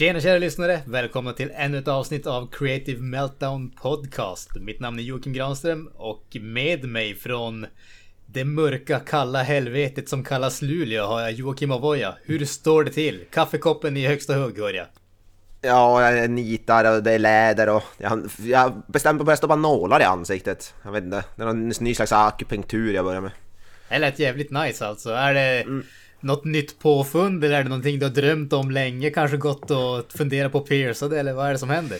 Tjena kära lyssnare! Välkomna till ännu ett avsnitt av Creative Meltdown Podcast. Mitt namn är Joakim Granström och med mig från det mörka kalla helvetet som kallas Luleå har jag Joakim Avoya. Hur står det till? Kaffekoppen i högsta hugg hör jag. Ja, jag nitar och det är läder och jag, jag bestämde mig för att stoppa nålar i ansiktet. Jag vet inte, det är någon ny slags akupunktur jag börjar med. Det lät jävligt nice alltså. Är det något nytt påfund eller är det någonting du har drömt om länge? Kanske gått och funderat på att pierca det eller vad är det som händer?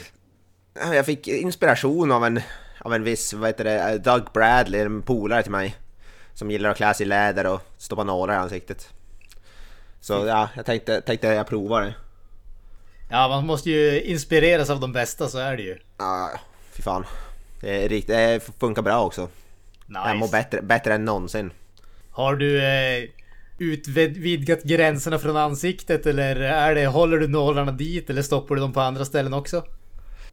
Jag fick inspiration av en, av en viss, vad heter det, Doug Bradley, en polare till mig. Som gillar att klä sig i läder och stoppa nålar i ansiktet. Så ja, jag tänkte, tänkte jag provar det. Ja, man måste ju inspireras av de bästa, så är det ju. Ja, fy fan. Det, är rikt, det funkar bra också. Jag mår Nice. bättre, bättre än någonsin. Har du eh, utvidgat gränserna från ansiktet eller är det, håller du nålarna dit eller stoppar du dem på andra ställen också?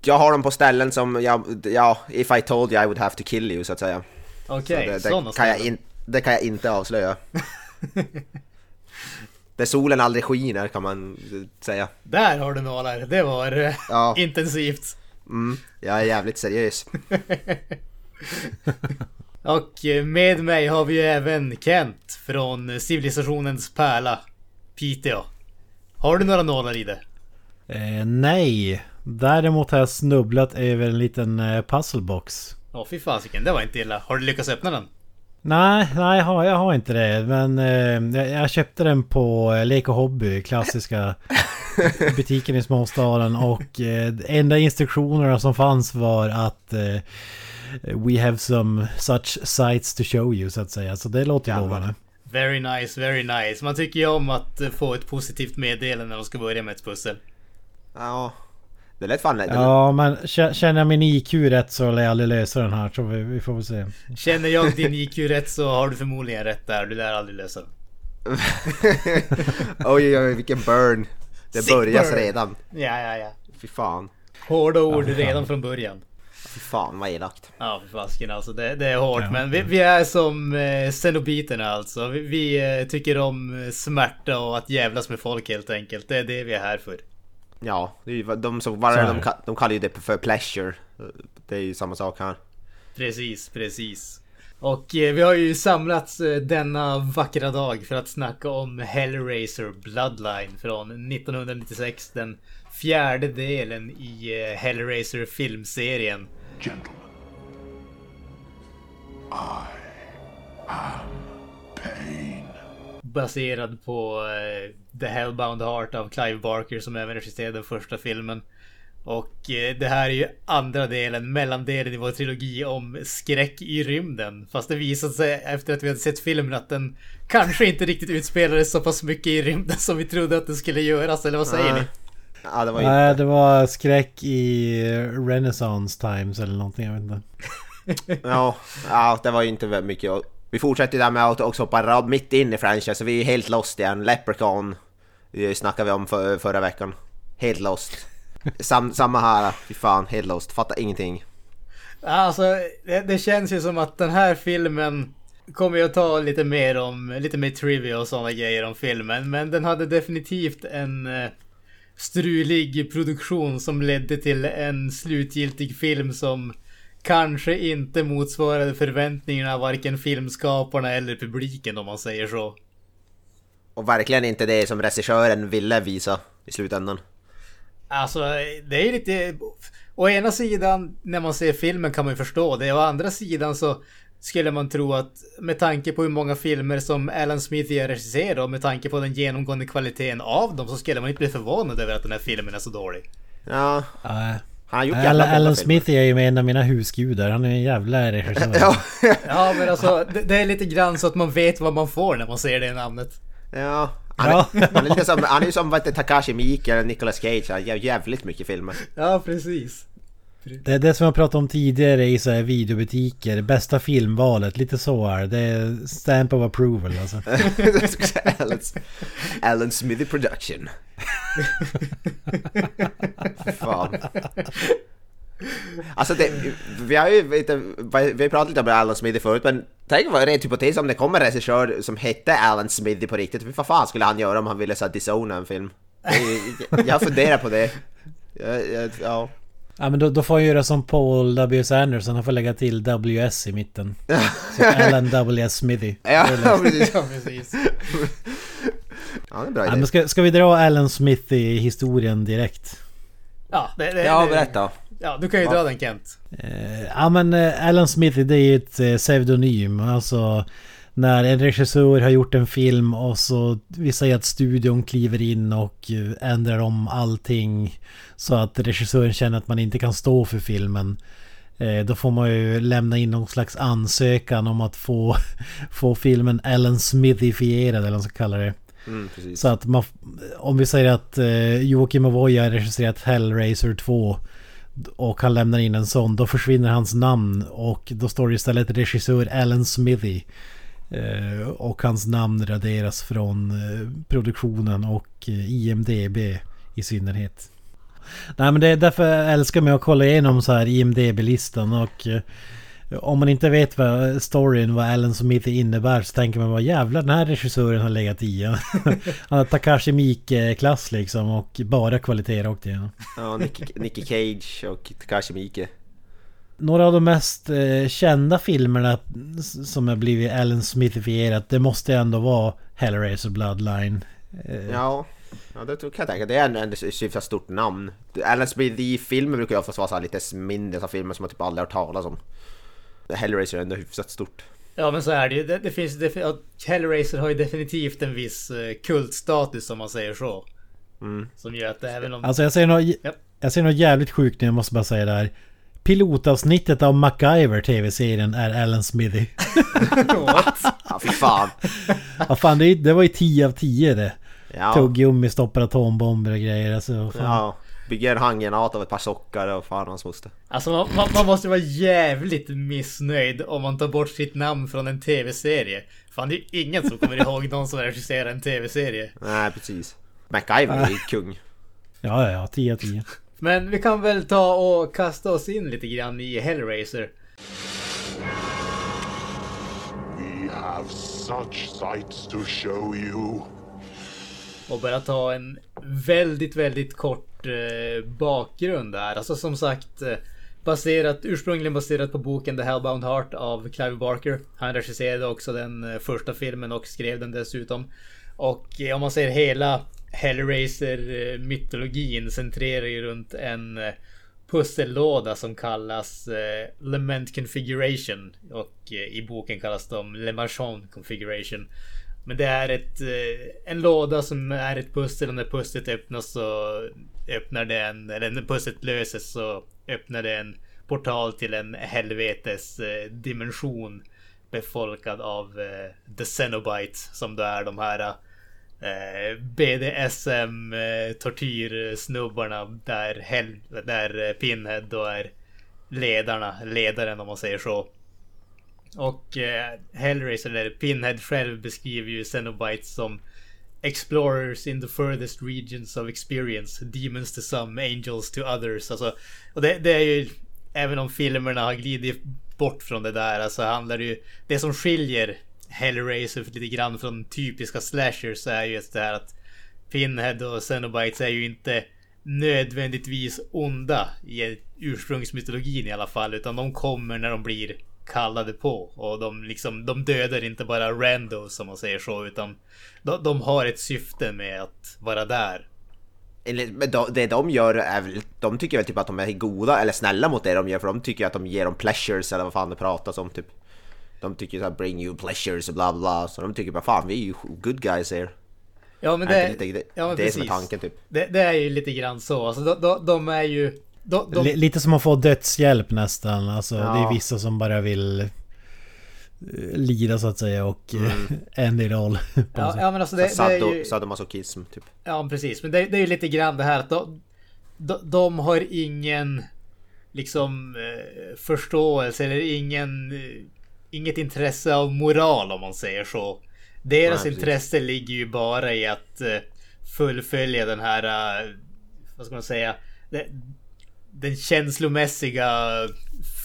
Jag har dem på ställen som, jag, ja, if I told you I would have to kill you så att säga. Okej, Så det, sådana kan jag in, det kan jag inte avslöja. Där solen aldrig skiner kan man säga. Där har du nålar, det var eh, Ja. intensivt. Mm, jag är jävligt seriös. Och med mig har vi ju även Kent från civilisationens pärla, Piteå. Har du några nålar i det? Eh, nej. Däremot har jag snubblat över en liten eh, puzzlebox. Åh fy fasiken, det var inte illa. Har du lyckats öppna den? Nej, nej jag har, jag har inte det. Men eh, jag, jag köpte den på eh, Lek och Hobby, klassiska butiken i småstaden. Och eh, enda instruktionerna som fanns var att eh, We have some such sites to show you så att säga. Så det låter Jävlar. lovande. Very nice, very nice. Man tycker ju om att eh, få ett positivt meddelande när man ska börja med ett pussel. Ja, det lät fan... Ja. Ja, men kä- känner jag min IQ rätt så lär jag aldrig lösa den här. Så vi, vi får väl se. Känner jag din IQ rätt så har du förmodligen rätt där. Du lär aldrig lösa den. oj, oj, oj, vilken burn. Det Sick börjas burn. redan. Ja, ja, ja. Fy fan. Hårda ord fy fan. redan från början. Fy fan vad elakt. Ja, för fasken alltså. Det, det är hårt. Ja. Men vi, vi är som eh, cenobiterna alltså. Vi, vi eh, tycker om eh, smärta och att jävlas med folk helt enkelt. Det är det vi är här för. Ja, det är ju, de, som, bara, är de, ka- de kallar ju det för pleasure. Det är ju samma sak här. Precis, precis. Och eh, vi har ju samlats eh, denna vackra dag för att snacka om Hellraiser Bloodline från 1996. Den fjärde delen i eh, Hellraiser filmserien. Gentlemen, I am pain. Baserad på eh, The Hellbound Heart av Clive Barker som även regisserade den första filmen. Och eh, det här är ju andra delen, mellandelen i vår trilogi om skräck i rymden. Fast det visade sig efter att vi hade sett filmen att den kanske inte riktigt utspelades så pass mycket i rymden som vi trodde att det skulle göras, eller vad säger ni? Ja, det var. Nej, det var skräck i Renaissance Times eller någonting. Jag vet inte. Ja, ja, det var ju inte väldigt mycket. Vi fortsätter där med att också hoppa rad mitt in i franchise, så vi är helt lost igen. Leprechaun det snackade vi om för, förra veckan. Helt lost. Sam, samma här, fy fan, helt lost. Fattar ingenting. Alltså, det, det känns ju som att den här filmen kommer jag ta lite mer om, lite mer trivia och sådana grejer om filmen. Men den hade definitivt en eh, strulig produktion som ledde till en slutgiltig film som kanske inte motsvarade förväntningarna varken filmskaparna eller publiken om man säger så. Och verkligen inte det som regissören ville visa i slutändan. Alltså, det är lite... Å ena sidan, när man ser filmen kan man ju förstå det. Å andra sidan så skulle man tro att med tanke på hur många filmer som Alan Smith har regisserat och med tanke på den genomgående kvaliteten av dem så skulle man inte bli förvånad över att den här filmen är så dålig. Ja, Nej. han har gjort Alan, jävla Alan. Smith är ju en av mina husgudar. Han är en jävla regissör. Ja, Ja men alltså, det, det är lite grann så att man vet vad man får när man ser det namnet. ja, Han, Ja. är, han är lite som, han är som vad heter Takashi Miike eller Nicolas Cage, han gör jävligt mycket filmer. Ja, precis. Det är det som jag pratade om tidigare i så här videobutiker. Bästa filmvalet, lite så är det. Är stamp of approval alltså. Alan's, Alan Smithy Production. Fan. Alltså det, vi har ju vi har pratat lite om Alan Smithy förut men tänk vad rent hypotes om det kommer en regissör som hette Alan Smithy på riktigt. Vad fan skulle han göra om han ville så här, disowna en film? Jag, jag funderar på det. Jag, jag, ja. Ja men då, då får han göra som Paul W.S. Anderson. Han får lägga till W.S. i mitten. Så Alan W.S. Smithy. Ja, precis. Ja, precis. Ja, det är bra Ja, men ska, ska vi dra Alan Smith i historien direkt? Ja, det, det, Ja, berätta. Ja, du kan ju dra den Kent. Eh, ja men eh, Alan Smith det är ju ett eh, pseudonym. Alltså när en regissör har gjort en film och så vi säger att studion kliver in och eh, ändrar om allting. Så att regissören känner att man inte kan stå för filmen. Eh, då får man ju lämna in någon slags ansökan om att få, få filmen Alan Smithifierad eller vad man ska kalla det. Mm. Så att man, om vi säger att eh, Joakim Avoya har regisserat Hellraiser 2 och han lämnar in en sån, då försvinner hans namn och då står det istället regissör Alan Smithy. Eh, och hans namn raderas från eh, produktionen och eh, IMDB i synnerhet. Nej men det är därför jag älskar mig att kolla igenom så här IMDB-listan och om man inte vet vad storyn, vad Alan Smith innebär så tänker man vad jävlar den här regissören har legat i. Han har Takashi Miike-klass liksom och bara kvalitet rakt igenom. Ja, Nicky, Nicky Cage och Takashi Miike. Några av de mest eh, kända filmerna som har blivit Alan Smithifierat det måste ändå vara Hellraiser Bloodline. Eh, Ja, ja det tror- kan jag tänka. Det är en, en hyfsat stort namn. Alan Smith i filmer brukar ju oftast vara så här lite mindre så filmer som man typ aldrig har hört talas om. Hellraiser är ändå hyfsat stort. Ja men så är det ju. Det, det finns ja, Hellraiser har ju definitivt en viss eh, kultstatus om man säger så. Mm. Som gör att även om... Alltså jag säger något, Ja. jag säger något jävligt sjukt nu, jag måste bara säga det här. Pilotavsnittet av MacGyver TV-serien är Alan Smithy. What? Ja, fy fan. Ja fan det, det var ju 10 av 10 det. Ja, Tuggummi, stoppar atombomber och grejer. Alltså, fan. ja. Bygger en handgranat av ett par sockar och fan hans moster. Alltså man, man, man måste vara jävligt missnöjd om man tar bort sitt namn från en tv-serie. Fan det är ju ingen som kommer ihåg någon som regisserar en tv-serie. Nej, precis. MacGyver är ju kung. Ja, ja, ja. 10 av 10. Men vi kan väl ta och kasta oss in lite grann i Hellraiser. We have such sights to show you. Och bara ta en väldigt, väldigt kort eh, bakgrund där. Alltså som sagt eh, baserat, ursprungligen baserat på boken The Hellbound Heart av Clive Barker. Han regisserade också den eh, första filmen och skrev den dessutom. Och eh, om man ser hela Hellraiser-mytologin eh, centrerar ju runt en eh, pussellåda som kallas eh, Lament Configuration. Och eh, i boken kallas de Le Marchand Configuration. Men det är ett, eh, en låda som är ett pussel och när pusslet öppnas så öppnar den, eller när pusslet löses så öppnar det en portal till en helvetes eh, dimension befolkad av eh, The Cenobites som då är de här eh, Eh, BDSM eh, tortyrsnubbarna där, hel, där eh, Pinhead då är ledarna, ledaren om man säger så. Och eh, Hellraiser, eller Pinhead själv beskriver ju Xenobites som Explorers in the furthest regions of experience. Demons to some, angels to others. Alltså, och det, det är ju... Även om filmerna har glidit bort från det där, alltså handlar det ju... Det som skiljer Hellraiser lite grann från typiska slashers så är ju just det här att Pinhead och Xenobites är ju inte nödvändigtvis onda i ursprungsmytologin i alla fall. Utan de kommer när de blir kallade på. Och de liksom, de dödar inte bara randos som man säger så. Utan de, de har ett syfte med att vara där. Men det de gör är väl, de tycker väl typ att de är goda eller snälla mot det de gör för de tycker att de ger dem pleasures eller vad fan det pratas om typ. De tycker såhär bring you pleasures och bla bla så de tycker bara fan vi är ju good guys here. Ja men Är det, inte lite, det, ja, det är som är tanken typ. Det, det är ju lite grann så. Alltså de, de, de är ju... De, de, Li- Lite som att få dödshjälp nästan. Alltså det Ja. är vissa som bara vill... eh, lida så att säga och eh, Andy roll. på något Ja, ja men alltså det, det är ju... sadomasochism typ. Ja, precis. Men det, det är ju lite grann det här att de, de, de har ingen liksom eh, förståelse eller ingen inget intresse av moral om man säger så. Deras Nej, intresse ligger ju bara i att eh, fullfölja den här, eh, vad ska man säga, den känslomässiga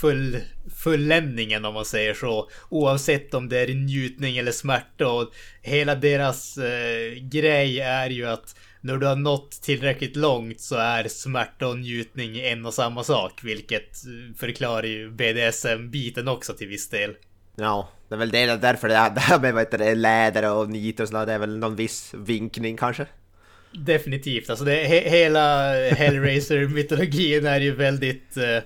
full, fulländningen om man säger så. Oavsett om det är njutning eller smärta och hela deras eh, grej är ju att när du har nått tillräckligt långt så är smärta och njutning en och samma sak. Vilket eh, förklarar ju BDSM-biten också till viss del. Ja, det är väl det, därför det, det här med vad heter det, läder och nit och sådär, det är väl någon viss vinkning kanske? Definitivt, alltså det, he, hela Hellraiser-mytologin är ju väldigt, eh,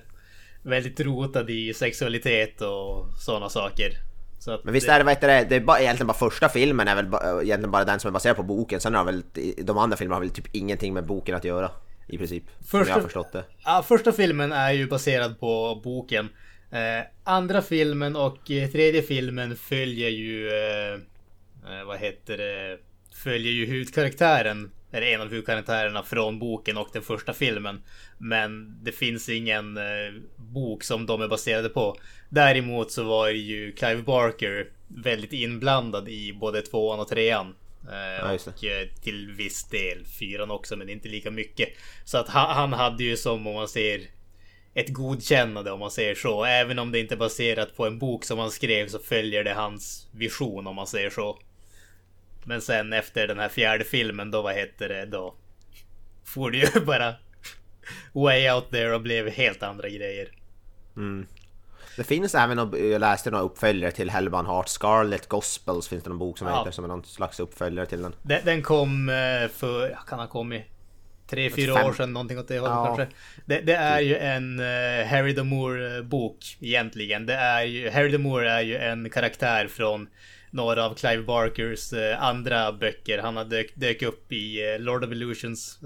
väldigt rotad i sexualitet och sådana saker. Så Men visst är det, vad heter det, det är bara, egentligen bara första filmen är väl ba, egentligen bara den som är baserad på boken, sen har väl de andra filmerna har väl typ ingenting med boken att göra. I princip. Som Första- jag har förstått det. Ja, första filmen är ju baserad på boken. Eh, andra filmen och eh, tredje filmen följer ju... Eh, eh, vad heter det? Följer ju huvudkaraktären. Eller en av huvudkaraktärerna från boken och den första filmen. Men det finns ingen bok som de är baserade på. Däremot så var ju Clive Barker väldigt inblandad i både tvåan och trean. Ja, och till viss del fyran också, men inte lika mycket. Så att han, han hade ju som om man ser ett godkännande om man säger så. Även om det inte är baserat på en bok som han skrev så följer det hans vision om man säger så. Men sen efter den här fjärde filmen då, vad heter det då? For det ju bara way out there och blev helt andra grejer. Det finns även, jag läste några uppföljare till Hellman Heart, Scarlet Gospels finns det någon bok som Ja. heter, som är någon slags uppföljare till den. Den, den kom eh, för, kan ha kommit? Tre, fyra år sedan någonting åt det hållet Ja. kanske. Det, det är ju en uh, Harry the Moore bok egentligen. Det är ju, Harry the Moore är ju en karaktär från några av Clive Barkers eh, andra böcker. Han har dök, dök upp i eh, Lord of Illusions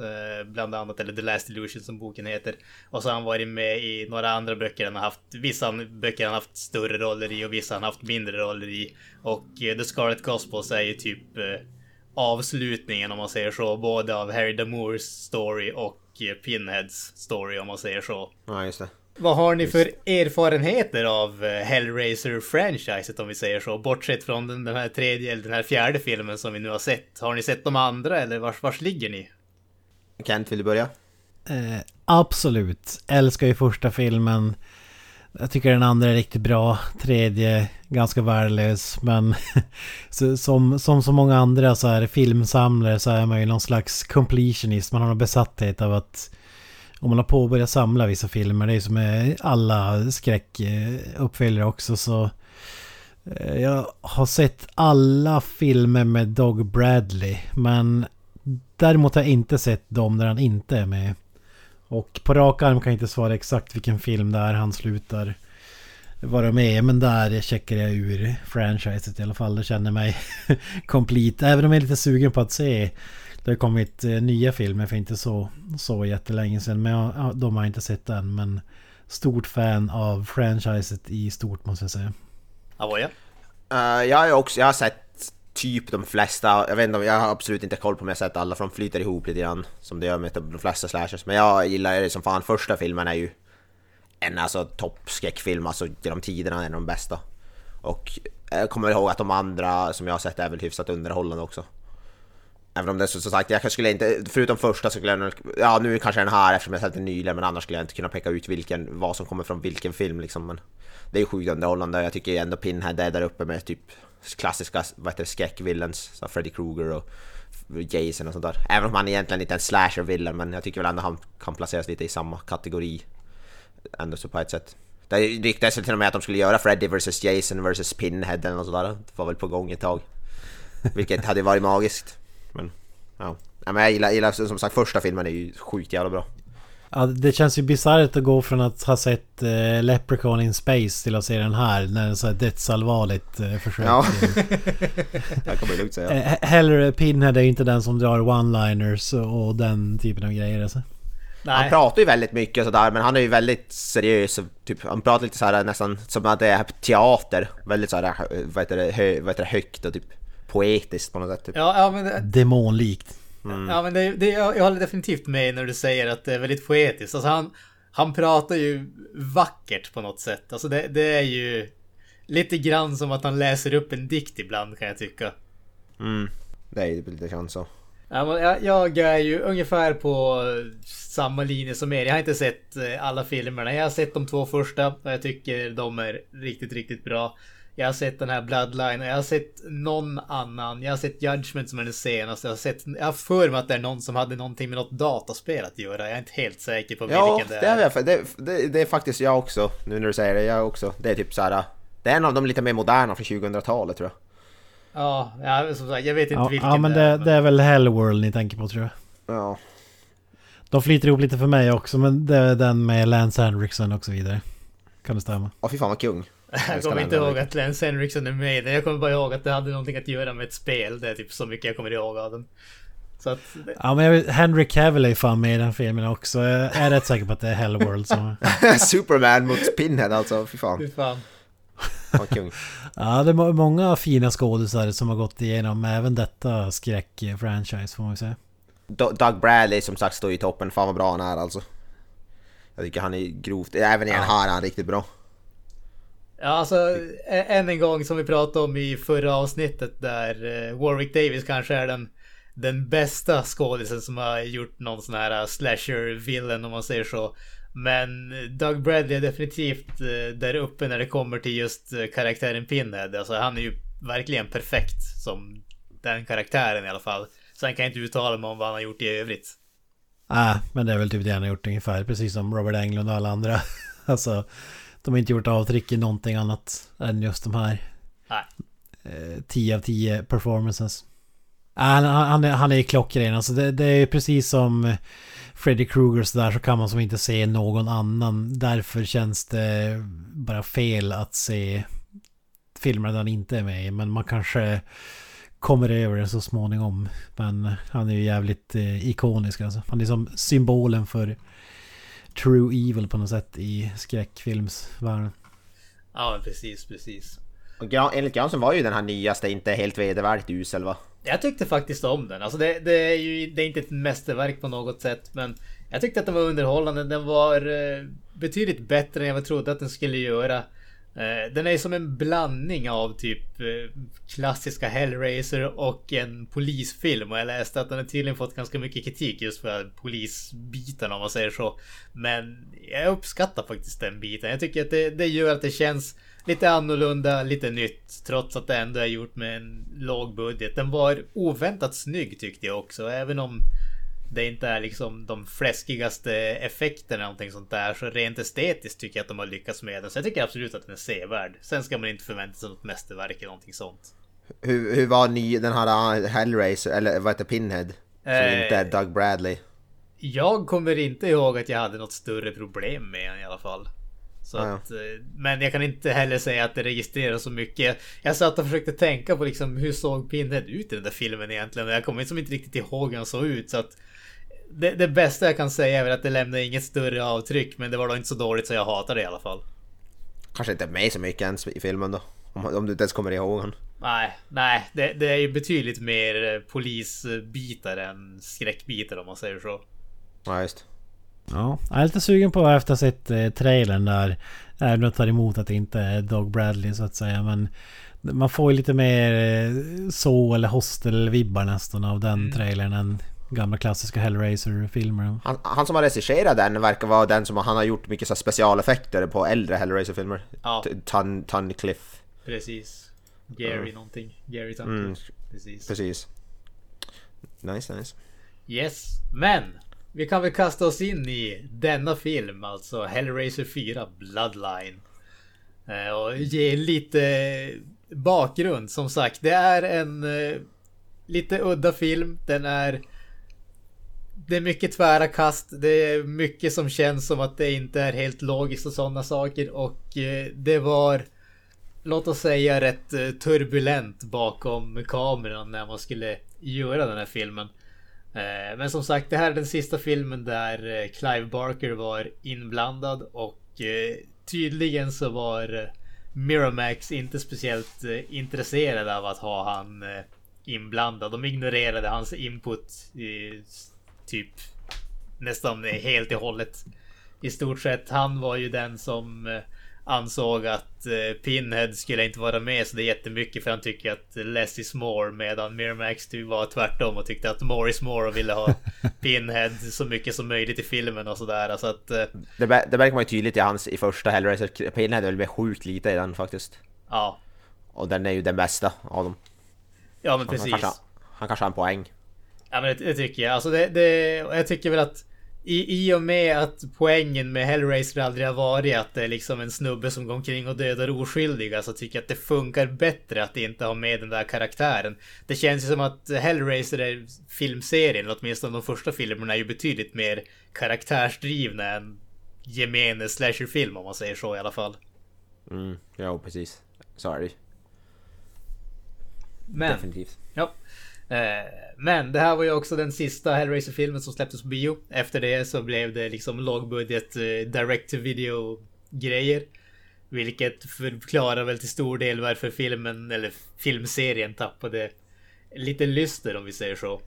bland annat, eller The Last Illusion som boken heter. Och så har han varit med i några andra böcker. Han har haft, vissa böcker han har haft större roller i och vissa han har haft mindre roller i. Och The Scarlet Gospels är ju typ avslutningen om man säger så. Både av Harry Damours story och eh, Pinheads story om man säger så. Ja, just det. Vad har ni för erfarenheter av eh, Hellraiser-franchiset om vi säger så? Bortsett från den, den här tredje eller den här fjärde filmen som vi nu har sett. Har ni sett de andra eller vars, vars ligger ni? Kent, vill du börja? Eh, absolut. Älskar ju första filmen. Jag tycker den andra är riktigt bra. Tredje ganska värdelös. Men som, som så många andra så är filmsamlare så är man ju någon slags completionist. Man har en besatthet av att om man har påbörjat samla vissa filmer, det är som med alla skräckuppföljare också så eh, jag har sett alla filmer med Dog Bradley men däremot har jag inte sett dem där han inte är med. Och på rak arm kan jag inte svara exakt vilken film det är han slutar vara med. Men där checkar jag ur franchiset i alla fall. Det känner mig complete. Även om jag är lite sugen på att se. Det har kommit eh, nya filmer för inte så, så jättelänge sedan. Men jag, ja, de har jag inte sett än. Men stort fan av franchiset i stort måste jag säga. Avoya? Uh, jag har ju också, jag har sett typ de flesta, jag vet inte jag har absolut inte koll på om jag har sett alla för de flyter ihop lite grann som det gör med de flesta slashers. Men jag gillar det som fan, första filmen är ju en alltså toppskräckfilm, alltså genom tiderna en av de bästa. Och jag kommer ihåg att de andra som jag har sett är väl hyfsat underhållande också. Även om det är så, som sagt, jag skulle inte, förutom första så skulle jag nog, ja nu kanske den här eftersom jag sett den nyligen men annars skulle jag inte kunna peka ut vilken, vad som kommer från vilken film liksom. Men det är ju sjukt underhållande, jag tycker ändå Pinhead är där uppe med typ klassiska vad heter det, skräckvillens, så Freddy Krueger och Jason och sånt där. Även om han egentligen inte är en slasher-villain men jag tycker väl ändå han kan placeras lite i samma kategori. Ändå så på ett sätt. Det ryktades till och med att de skulle göra Freddy vs Jason vs Pinhead eller sådär. Det var väl på gång ett tag. Vilket hade varit magiskt. Men ja. ja men jag gillar, gillar som sagt första filmen är ju sjukt jävla bra. Ja, det känns ju bisarrt att gå från att ha sett eh, Leprechaun in Space till att se den här när det är så här dödsallvarligt eh, försök. Ja. till- Jag kan man lugnt säga. Eh, Hellre Pinhead är ju inte den som drar one-liners och den typen av grejer alltså. Nej. Han pratar ju väldigt mycket och sådär men han är ju väldigt seriös. Typ, han pratar lite så här nästan som att det är teater. Väldigt så här, vad heter det, hö, vad heter det högt och typ poetiskt på något sätt. Typ. Ja, ja men, det, Demonlikt. Ja, men det, det, jag, jag håller definitivt med när du säger att det är väldigt poetiskt. Alltså han, han pratar ju vackert på något sätt. Alltså det, det är ju lite grann som att han läser upp en dikt ibland kan jag tycka. Mm. Det är ju lite chans så. Ja, men jag, jag är ju ungefär på samma linje som er. Jag har inte sett eh, alla filmerna. Jag har sett de två första och jag tycker de är riktigt, riktigt bra. Jag har sett den här Bloodline jag har sett någon annan. Jag har sett Judgment som är den senaste. Jag har, sett, jag har för mig att det är någon som hade någonting med något dataspel att göra. Jag är inte helt säker på Ja, vilken det det är. är, jag- det, det, det är faktiskt jag också. Nu när du säger det, jag också. Det är typ så här. Det är en av de lite mer moderna från 2000-talet tror jag. Ja, ja, som sagt, jag vet inte Ja, vilken ja men det, men- det är väl Hellworld ni tänker på tror jag. Ja. De flyter ihop lite för mig också men det är den med Lance Henriksen och så vidare. Kan det stämma? Åh fy fan vad kung. Jag kommer inte ihåg att Lance Henriksen är med i den. Jag kommer bara ihåg att det hade någonting att göra med ett spel. Det är typ så mycket jag kommer ihåg av den. Så att... Ja men jag vet, Henry Cavill är fan med i den filmen också. Jag är rätt säker på att det är Hellworld som... Superman mot Pinhead alltså, fy fan. Fy fan. Kung. Ja det är må- många fina skådisar som har gått igenom även detta skräck-franchise får man säga. Do- Doug Bradley som sagt står i toppen, fan vad bra han är alltså. Jag tycker han är grovt, även i den här är han riktigt bra. Ja, alltså än en gång som vi pratade om i förra avsnittet där eh, Warwick Davis kanske är den, den bästa skådisen som har gjort någon sån här eh, slasher villain om man säger så. Men Doug Bradley är definitivt eh, där uppe när det kommer till just karaktären Pinhead. Alltså han är ju verkligen perfekt som den karaktären i alla fall. Sen kan jag inte uttala mig om vad han har gjort i övrigt. Nej, men det är väl typ det han har gjort ungefär. Precis som Robert Englund och alla andra. alltså, de har inte gjort avtryck i någonting annat än just de här Nej. eh, 10 av 10 performances. Nej, Han, han, är- han är ju klockren. Alltså det, det är precis som Freddy Krueger så där så kan man som inte se någon annan. Därför känns det bara fel att se filmer där han inte är med. Men man kanske kommer över det så småningom. Men han är ju jävligt eh, ikonisk alltså. Han är som symbolen för true evil på något sätt i skräckfilmsvärlden. Ja, men precis, precis. Och enligt Granström var ju den här nyaste inte helt vedervärdigt usel va? Jag tyckte faktiskt om den. Alltså det, det är ju det är inte ett mästerverk på något sätt. Men jag tyckte att den var underhållande. Den var eh, betydligt bättre än jag trodde att den skulle göra. Eh, den är som en blandning av typ eh, klassiska Hellraiser och en polisfilm. Och jag läste att den har tydligen fått ganska mycket kritik just för polisbiten om man säger så. Men jag uppskattar faktiskt den biten. Jag tycker att det, det gör att det känns lite annorlunda, lite nytt. Trots att det ändå är gjort med en låg budget. Den var oväntat snygg tyckte jag också. Även om det inte är liksom de fläskigaste effekterna eller någonting sånt där. Så rent estetiskt tycker jag att de har lyckats med den. Så jag tycker absolut att den är sevärd. Sen ska man inte förvänta sig något mästerverk eller någonting sånt. Hur, hur var ny, den här uh, Hellraiser, eller vad heter Pinhead? Som Eh. inte är Doug Bradley. Jag kommer inte ihåg att jag hade något större problem med den i alla fall. Att, eh, men jag kan inte heller säga att det registrerar så mycket. Jag satt och försökte tänka på liksom hur såg Pinhead ut i den där filmen egentligen. Jag kommer liksom inte riktigt ihåg hur han såg ut. Så att det, det bästa jag kan säga är väl att det lämnar inget större avtryck. Men det var då inte så dåligt så jag hatar det i alla fall. Kanske inte med så mycket ens i filmen då. Om, om du inte ens kommer ihåg honom. Nej, nej, det, det är ju betydligt mer eh, polisbitar än skräckbitar om man säger så. Ja just. Ja, jag är lite sugen på efter att ha sett eh, trailern där. Även om jag tar emot att det inte är Dog Bradley så att säga. Men man får ju lite mer eh, så eller hostel-vibbar nästan av den trailern än gamla klassiska Hellraiser-filmer. Han, han som har regisserat den verkar vara den som han har gjort mycket så specialeffekter på äldre Hellraiser-filmer. Ja. Tun, Tunnicliffe. Precis. Gary någonting. Gary Tuncle. Mm, Precis. precis. Nice, nice. Yes, men vi kan väl kasta oss in i denna film, alltså Hellraiser 4 Bloodline. Eh, Och ge lite bakgrund. Som sagt, det är en eh, lite udda film. Den är... Det är mycket tvära kast. Det är mycket som känns som att det inte är helt logiskt och sådana saker. Och eh, det var... Låt oss säga rätt eh, turbulent bakom kameran när man skulle göra den här filmen. Eh, Men som sagt, det här är den sista filmen där eh, Clive Barker var inblandad och eh, tydligen så var eh, Miramax inte speciellt intresserad intresserade av att ha han inblandad. De ignorerade hans input typ nästan helt och hållet. I stort sett, han var ju den som eh, ansåg att eh, Pinhead skulle inte vara med så det är jättemycket för han tycker att less is more medan Miramax ty- var tvärtom och tyckte att more is more och ville ha Pinhead så mycket som möjligt i filmen och sådär. Så att eh, Det, det märker man ju tydligt i hans i första Hellraiser. Pinhead är väl med sjukt lite i den faktiskt. ja. Och den är ju den bästa av dem. Ja men Han, precis. kanske, han kanske har en poäng. Ja men det, det tycker jag. Alltså det, det, jag tycker väl att i, I och med att poängen med Hellraiser aldrig har varit att det är liksom en snubbe som går omkring och dödar oskyldiga så tycker jag att det funkar bättre att inte ha med den där karaktären. Det känns ju som att Hellraiser är filmserien, åtminstone de första filmerna är ju betydligt mer karaktärsdrivna än gemene slasherfilm om man säger så i alla fall. Mm, ja precis. Så är det. Men Definitivt. Ja. Eh, men det här var ju också den sista Hellraiser-filmen som släpptes på bio. Efter det så blev det liksom lågbudget eh, direct to video grejer. Vilket förklarar väl till stor del varför filmen, eller filmserien tappade lite lyster om vi säger så.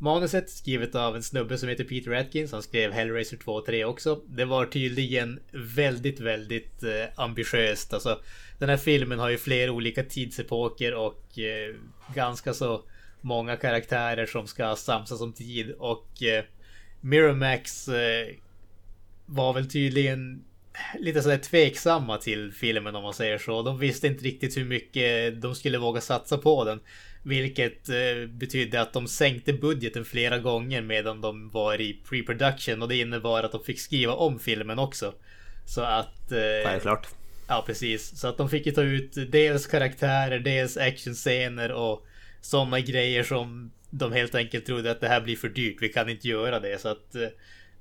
Manuset skrivet av en snubbe som heter Peter Atkins. Han skrev Hellraiser 2 och 3 också. Det var tydligen väldigt, väldigt eh, ambitiöst. Alltså, den här filmen har ju flera olika tidsepoker och eh, ganska så många karaktärer som ska samsas om tid. Och eh, Miramax eh, var väl tydligen lite sådär tveksamma till filmen om man säger så. De visste inte riktigt hur mycket de skulle våga satsa på den. Vilket eh, betydde att de sänkte budgeten flera gånger medan de var i pre-production och det innebar att de fick skriva om filmen också. Så att... Eh, Självklart. Ja, precis. Så att de fick ju ta ut dels karaktärer, dels actionscener och sådana grejer som de helt enkelt trodde att det här blir för dyrt. Vi kan inte göra det. Så att eh,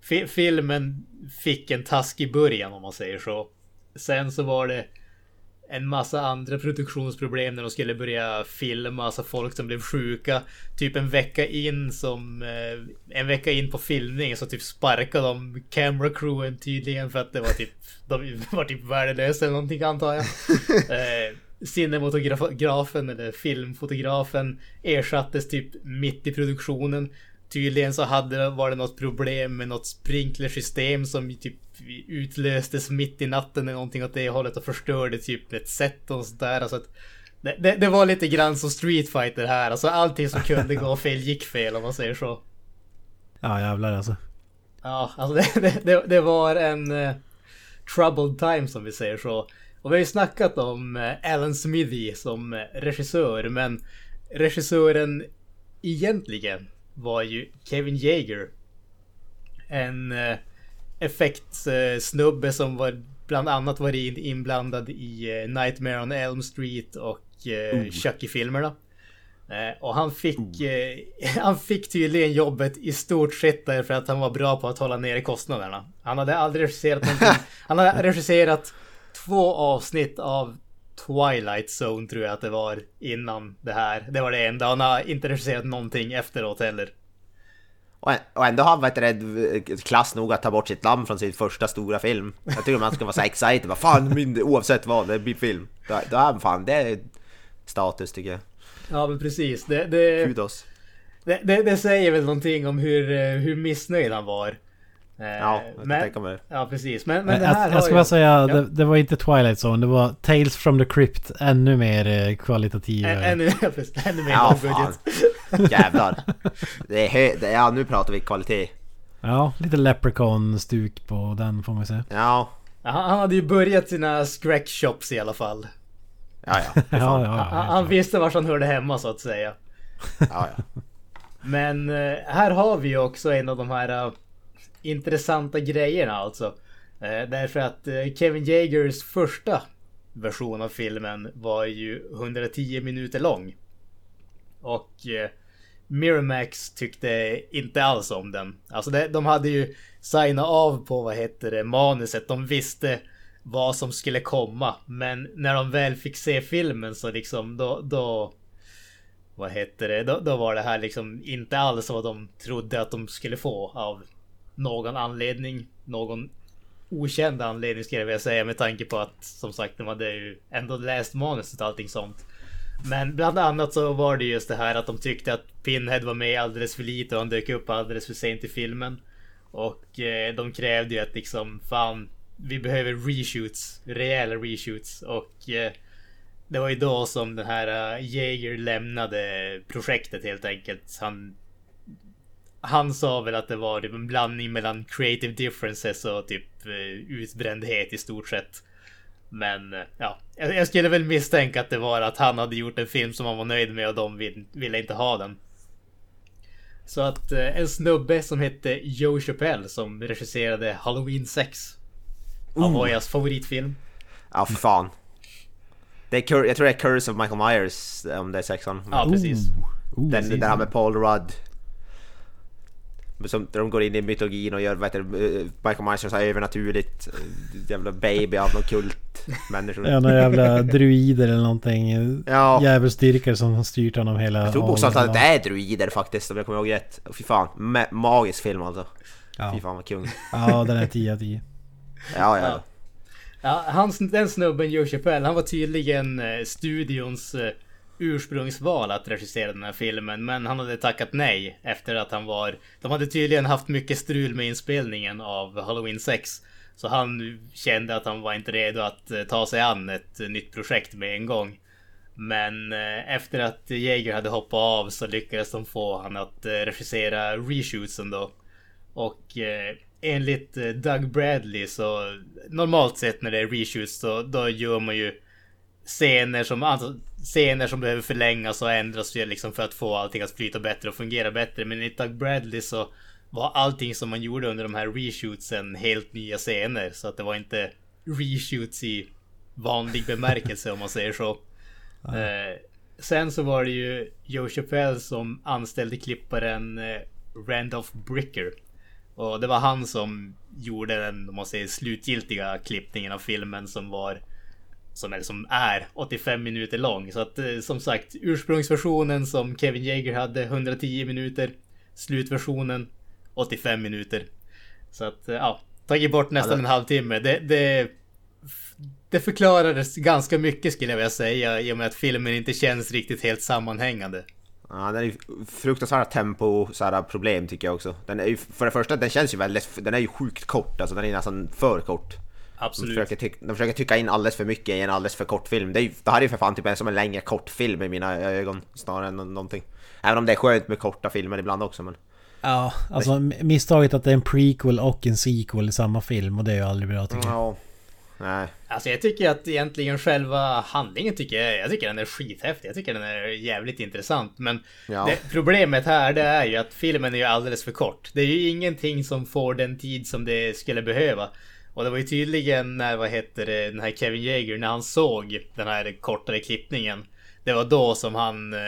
fi- filmen fick en taskig början om man säger så. Sen så var det en massa andra produktionsproblem när de skulle börja filma, alltså folk som blev sjuka. Typ en vecka in som... Eh, en vecka in på filmning så typ sparkade de camera crewen tydligen för att det var typ... De var typ värdelösa eller någonting antar jag. Eh, cinematografen eller filmfotografen ersattes typ mitt i produktionen. Tydligen så hade det, var det något problem med något sprinklersystem som typ utlöstes mitt i natten eller någonting åt det hållet och förstörde typ ett set och sådär. Alltså att det, det, det var lite grann som Street Fighter här. Alltså allting som kunde gå fel gick fel om man säger så. Ja jävlar alltså. Ja, alltså det, det, det, var en uh, troubled time som vi säger så. Och vi har ju snackat om uh, Alan Smithy som uh, regissör, men regissören egentligen var ju Kevin Jaeger. En uh, effektsnubbe som var bland annat varit inblandad i uh, Nightmare on Elm Street och uh, Chucky-filmerna. Eh, Och han fick, eh, han fick tydligen jobbet i stort sett därför att han var bra på att hålla nere kostnaderna. Han hade aldrig regisserat någonting. Han hade regisserat två avsnitt av Twilight Zone tror jag att det var innan det här. Det var det enda. Han har inte regisserat någonting efteråt heller. Och, ändå har han varit klass nog att ta bort sitt namn från sin första stora film. Jag tycker man ska vara så excited. Vad fan, min, oavsett vad, det blir film. Då, då är han fan, det är status tycker jag. Ja men precis. Det, det, Kudos. det, det, det säger väl någonting om hur, eh, hur missnöjd han var. Eh, Ja, jag men, tänka mig det. Ja precis. Men, men det här jag, jag ska ju- bara säga, Ja. det, det var inte Twilight Zone, det var Tales from the Crypt. Ännu mer eh, kvalitativ. Ä- eh, Ännu, ännu mer Ja, lågbudget. Jävlar. Det är hö- det, ja, nu pratar vi kvalitet. Ja, lite Leprechaun-stuk på den får man säga. Ja, Ja, Han hade ju börjat sina scratch shops i alla fall. ja, ja. Ja, ja, ja, Han, han visste var han hörde hemma så att säga. ja, ja. Men här har vi ju också en av de här intressanta grejerna alltså. Eh, därför att eh, Kevin Jagers första version av filmen var ju 110 minuter lång. Och eh, Miramax tyckte inte alls om den. Alltså det, de hade ju signat av på vad heter det, manuset. De visste vad som skulle komma. Men när de väl fick se filmen så liksom då, då vad heter det? Då, då var det här liksom inte alls vad de trodde att de skulle få av någon anledning. Någon okänd anledning skulle jag vilja säga med tanke på att som sagt de hade ju ändå läst manuset och allting sånt. Men bland annat så var det just det här att de tyckte att Pinhead var med alldeles för lite och han dök upp alldeles för sent i filmen. Och eh, de krävde ju att liksom fan, vi behöver reshoots, rejäla reshoots och eh, det var ju då som den här uh, Jaeger lämnade projektet helt enkelt. Han, han sa väl att det var typ en blandning mellan creative differences och typ uh, utbrändhet i stort sett. Men uh, ja, jag, skulle väl misstänka att det var att han hade gjort en film som han var nöjd med och de vill, ville inte ha den. Så att en snubbe som hette Joe Chappelle som regisserade Halloween 6. Avoyas favoritfilm. Ja, för fan. Det är jag tror det är Curse of Michael Myers om det är sexan. Ja, precis. Oh, Den, den här med Paul Rudd. Som, de går in i mytologin och gör vad heter, det, Michael Myers så övernaturligt jävla baby av någon kult människor. Ja, några jävla druider eller någonting. Ja. Djävulsdyrkare som har styrt honom hela... Jag tror bokstavligt att det är druider faktiskt om jag kommer ihåg rätt. Fy fan, ma magisk film alltså. Ja. Fy fan vad kung. Ja, den är 10 av 10. Ja, ja. Ja, han, den snubben Joe Chappelle, han var tydligen eh, studions eh, ursprungsval att regissera den här filmen. Men han hade tackat nej efter att han var... De hade tydligen haft mycket strul med inspelningen av Halloween 6. Så han kände att han var inte redo att eh, ta sig an ett eh, nytt projekt med en gång. Men eh, efter att Jaeger hade hoppat av så lyckades de få han att regissera reshootsen då. Och enligt Doug Bradley så normalt sett när det är reshoots så då gör man ju scener som, alltså, scener som behöver förlängas och ändras liksom för att få allting att flyta bättre och fungera bättre. Men enligt Doug Bradley så var allting som man gjorde under de här reshootsen helt nya scener. Så att det var inte reshoots i vanlig bemärkelse om man säger så. Eh, sen så var det ju Joe Chappelle som anställde klipparen eh, Randolph Bricker. Och det var han som gjorde den, om man säger slutgiltiga klippningen av filmen som var som är, som är 85 minuter lång. Så att eh, som sagt ursprungsversionen som Kevin Jaeger hade 110 minuter. Slutversionen 85 minuter. Så att eh, ja, tagit bort nästan Ja, det- en halvtimme. Det, det, det förklarades ganska mycket skulle jag vilja säga i och med att filmen inte känns riktigt helt sammanhängande. Ja, den är fruktansvärda tempo så här, problem tycker jag också. Den är ju, för det första, den känns ju väldigt, den är ju sjukt kort, alltså den är nästan för kort. De Absolut. försöker, tyck, de försöker tycka in alldeles för mycket i en alldeles för kort film. Det, är, ju- det här är ju för fan typ en som en längre kortfilm i mina ögon snarare än nå- någonting. Även om det är skönt med korta filmer ibland också men... Ja, alltså misstaget att det är en prequel och en sequel i samma film och det är ju aldrig bra tycker jag. Ja. Nej. Alltså jag tycker att egentligen själva handlingen tycker jag, jag tycker den är skithäftig. Jag tycker den är jävligt intressant. Men Ja. det, problemet här det är ju att filmen är ju alldeles för kort. Det är ju ingenting som får den tid som det skulle behöva. Och det var ju tydligen när, vad heter det, den här Kevin Jaeger när han såg den här kortare klippningen. Det var då som han eh,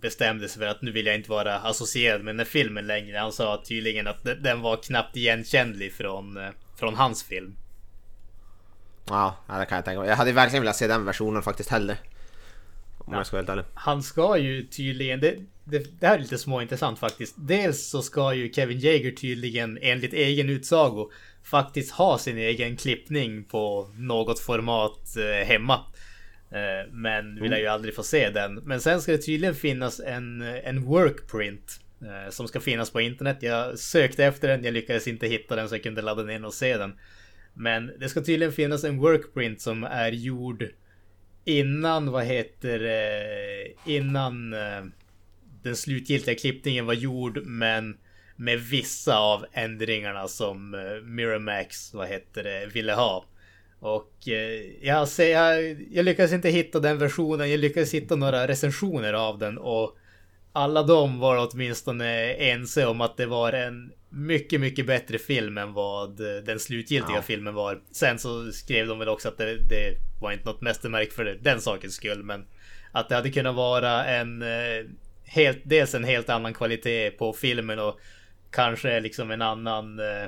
bestämde sig för att nu vill jag inte vara associerad med den här filmen längre. Han sa tydligen att den var knappt igenkännlig från, eh, från hans film. Ja, det kan jag tänka mig. Jag hade verkligen velat se den versionen faktiskt heller. Om jag ska vara helt ärlig. Han ska ju tydligen, det, det, det här är lite småintressant faktiskt. Dels så ska ju Kevin Jaeger tydligen enligt egen utsago faktiskt ha sin egen klippning på något format eh, hemma. Eh, men vill jag ju aldrig få se den. Men sen ska det tydligen finnas en, en workprint. Eh, som ska finnas på internet. Jag sökte efter den, jag lyckades inte hitta den så jag kunde ladda ner den och se den. Men det ska tydligen finnas en workprint som är gjord innan, vad heter det, innan eh, den slutgiltiga klippningen var gjord men med vissa av ändringarna som eh, Miramax, vad heter det, ville ha. Och eh, jag, ser, jag, jag lyckades inte hitta den versionen, jag lyckades hitta några recensioner av den och alla de var åtminstone ense om att det var en mycket, mycket bättre film än vad eh, den slutgiltiga Ja. filmen var. Sen så skrev de väl också att det, det var inte något mästerverk för det, den sakens skull, men att det hade kunnat vara en eh, helt, dels en helt annan kvalitet på filmen och kanske liksom en annan eh,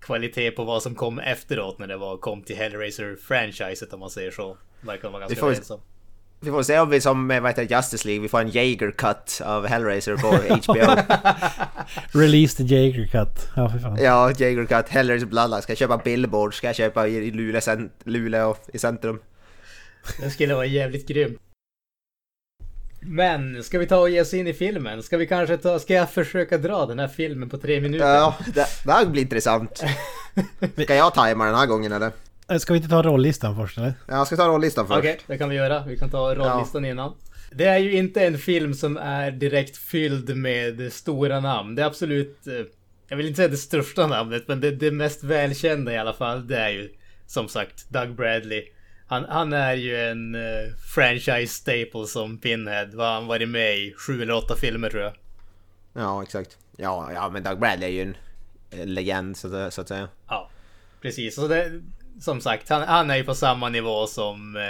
kvalitet på vad som kom efteråt när det var, kom till Hellraiser-franchiset om man säger så. Verkar vara ganska överens om. Vi får se om vi som med vad heter Justice League, vi får en Jaeger cut av Hellraiser på HBO. Release the Jager cut. Ja, för fan. ja, Jaeger cut, Hellraiser Bloodline. Ska jag köpa billboard? Ska jag köpa i i Luleå, cent- Luleå i centrum? Den skulle vara jävligt grym. Men, ska vi ta och ge oss in i filmen? Ska vi kanske ta, ska jag försöka dra den här filmen på tre minuter? Ja, det, det här blir intressant. Ska jag tajma den här gången eller? Eh, Ska vi inte ta rollistan först eller? Ja, Jag ska ta rollistan först. Okej, det kan vi göra. Vi kan ta rollistan innan. Det är ju inte en film som är direkt fylld med stora namn. Det är absolut, eh, jag vill inte säga det största namnet, men det, det mest välkända i alla fall, det är ju som sagt Doug Bradley. Han, han är ju en eh, franchise staple som Pinhead. Vad har han varit med i? Sju eller åtta filmer tror jag. Ja, exakt. Ja, ja men Doug Bradley är ju en eh, legend så, att- så att säga. Ja, precis. Så det, som sagt, han, han är ju på samma nivå som eh,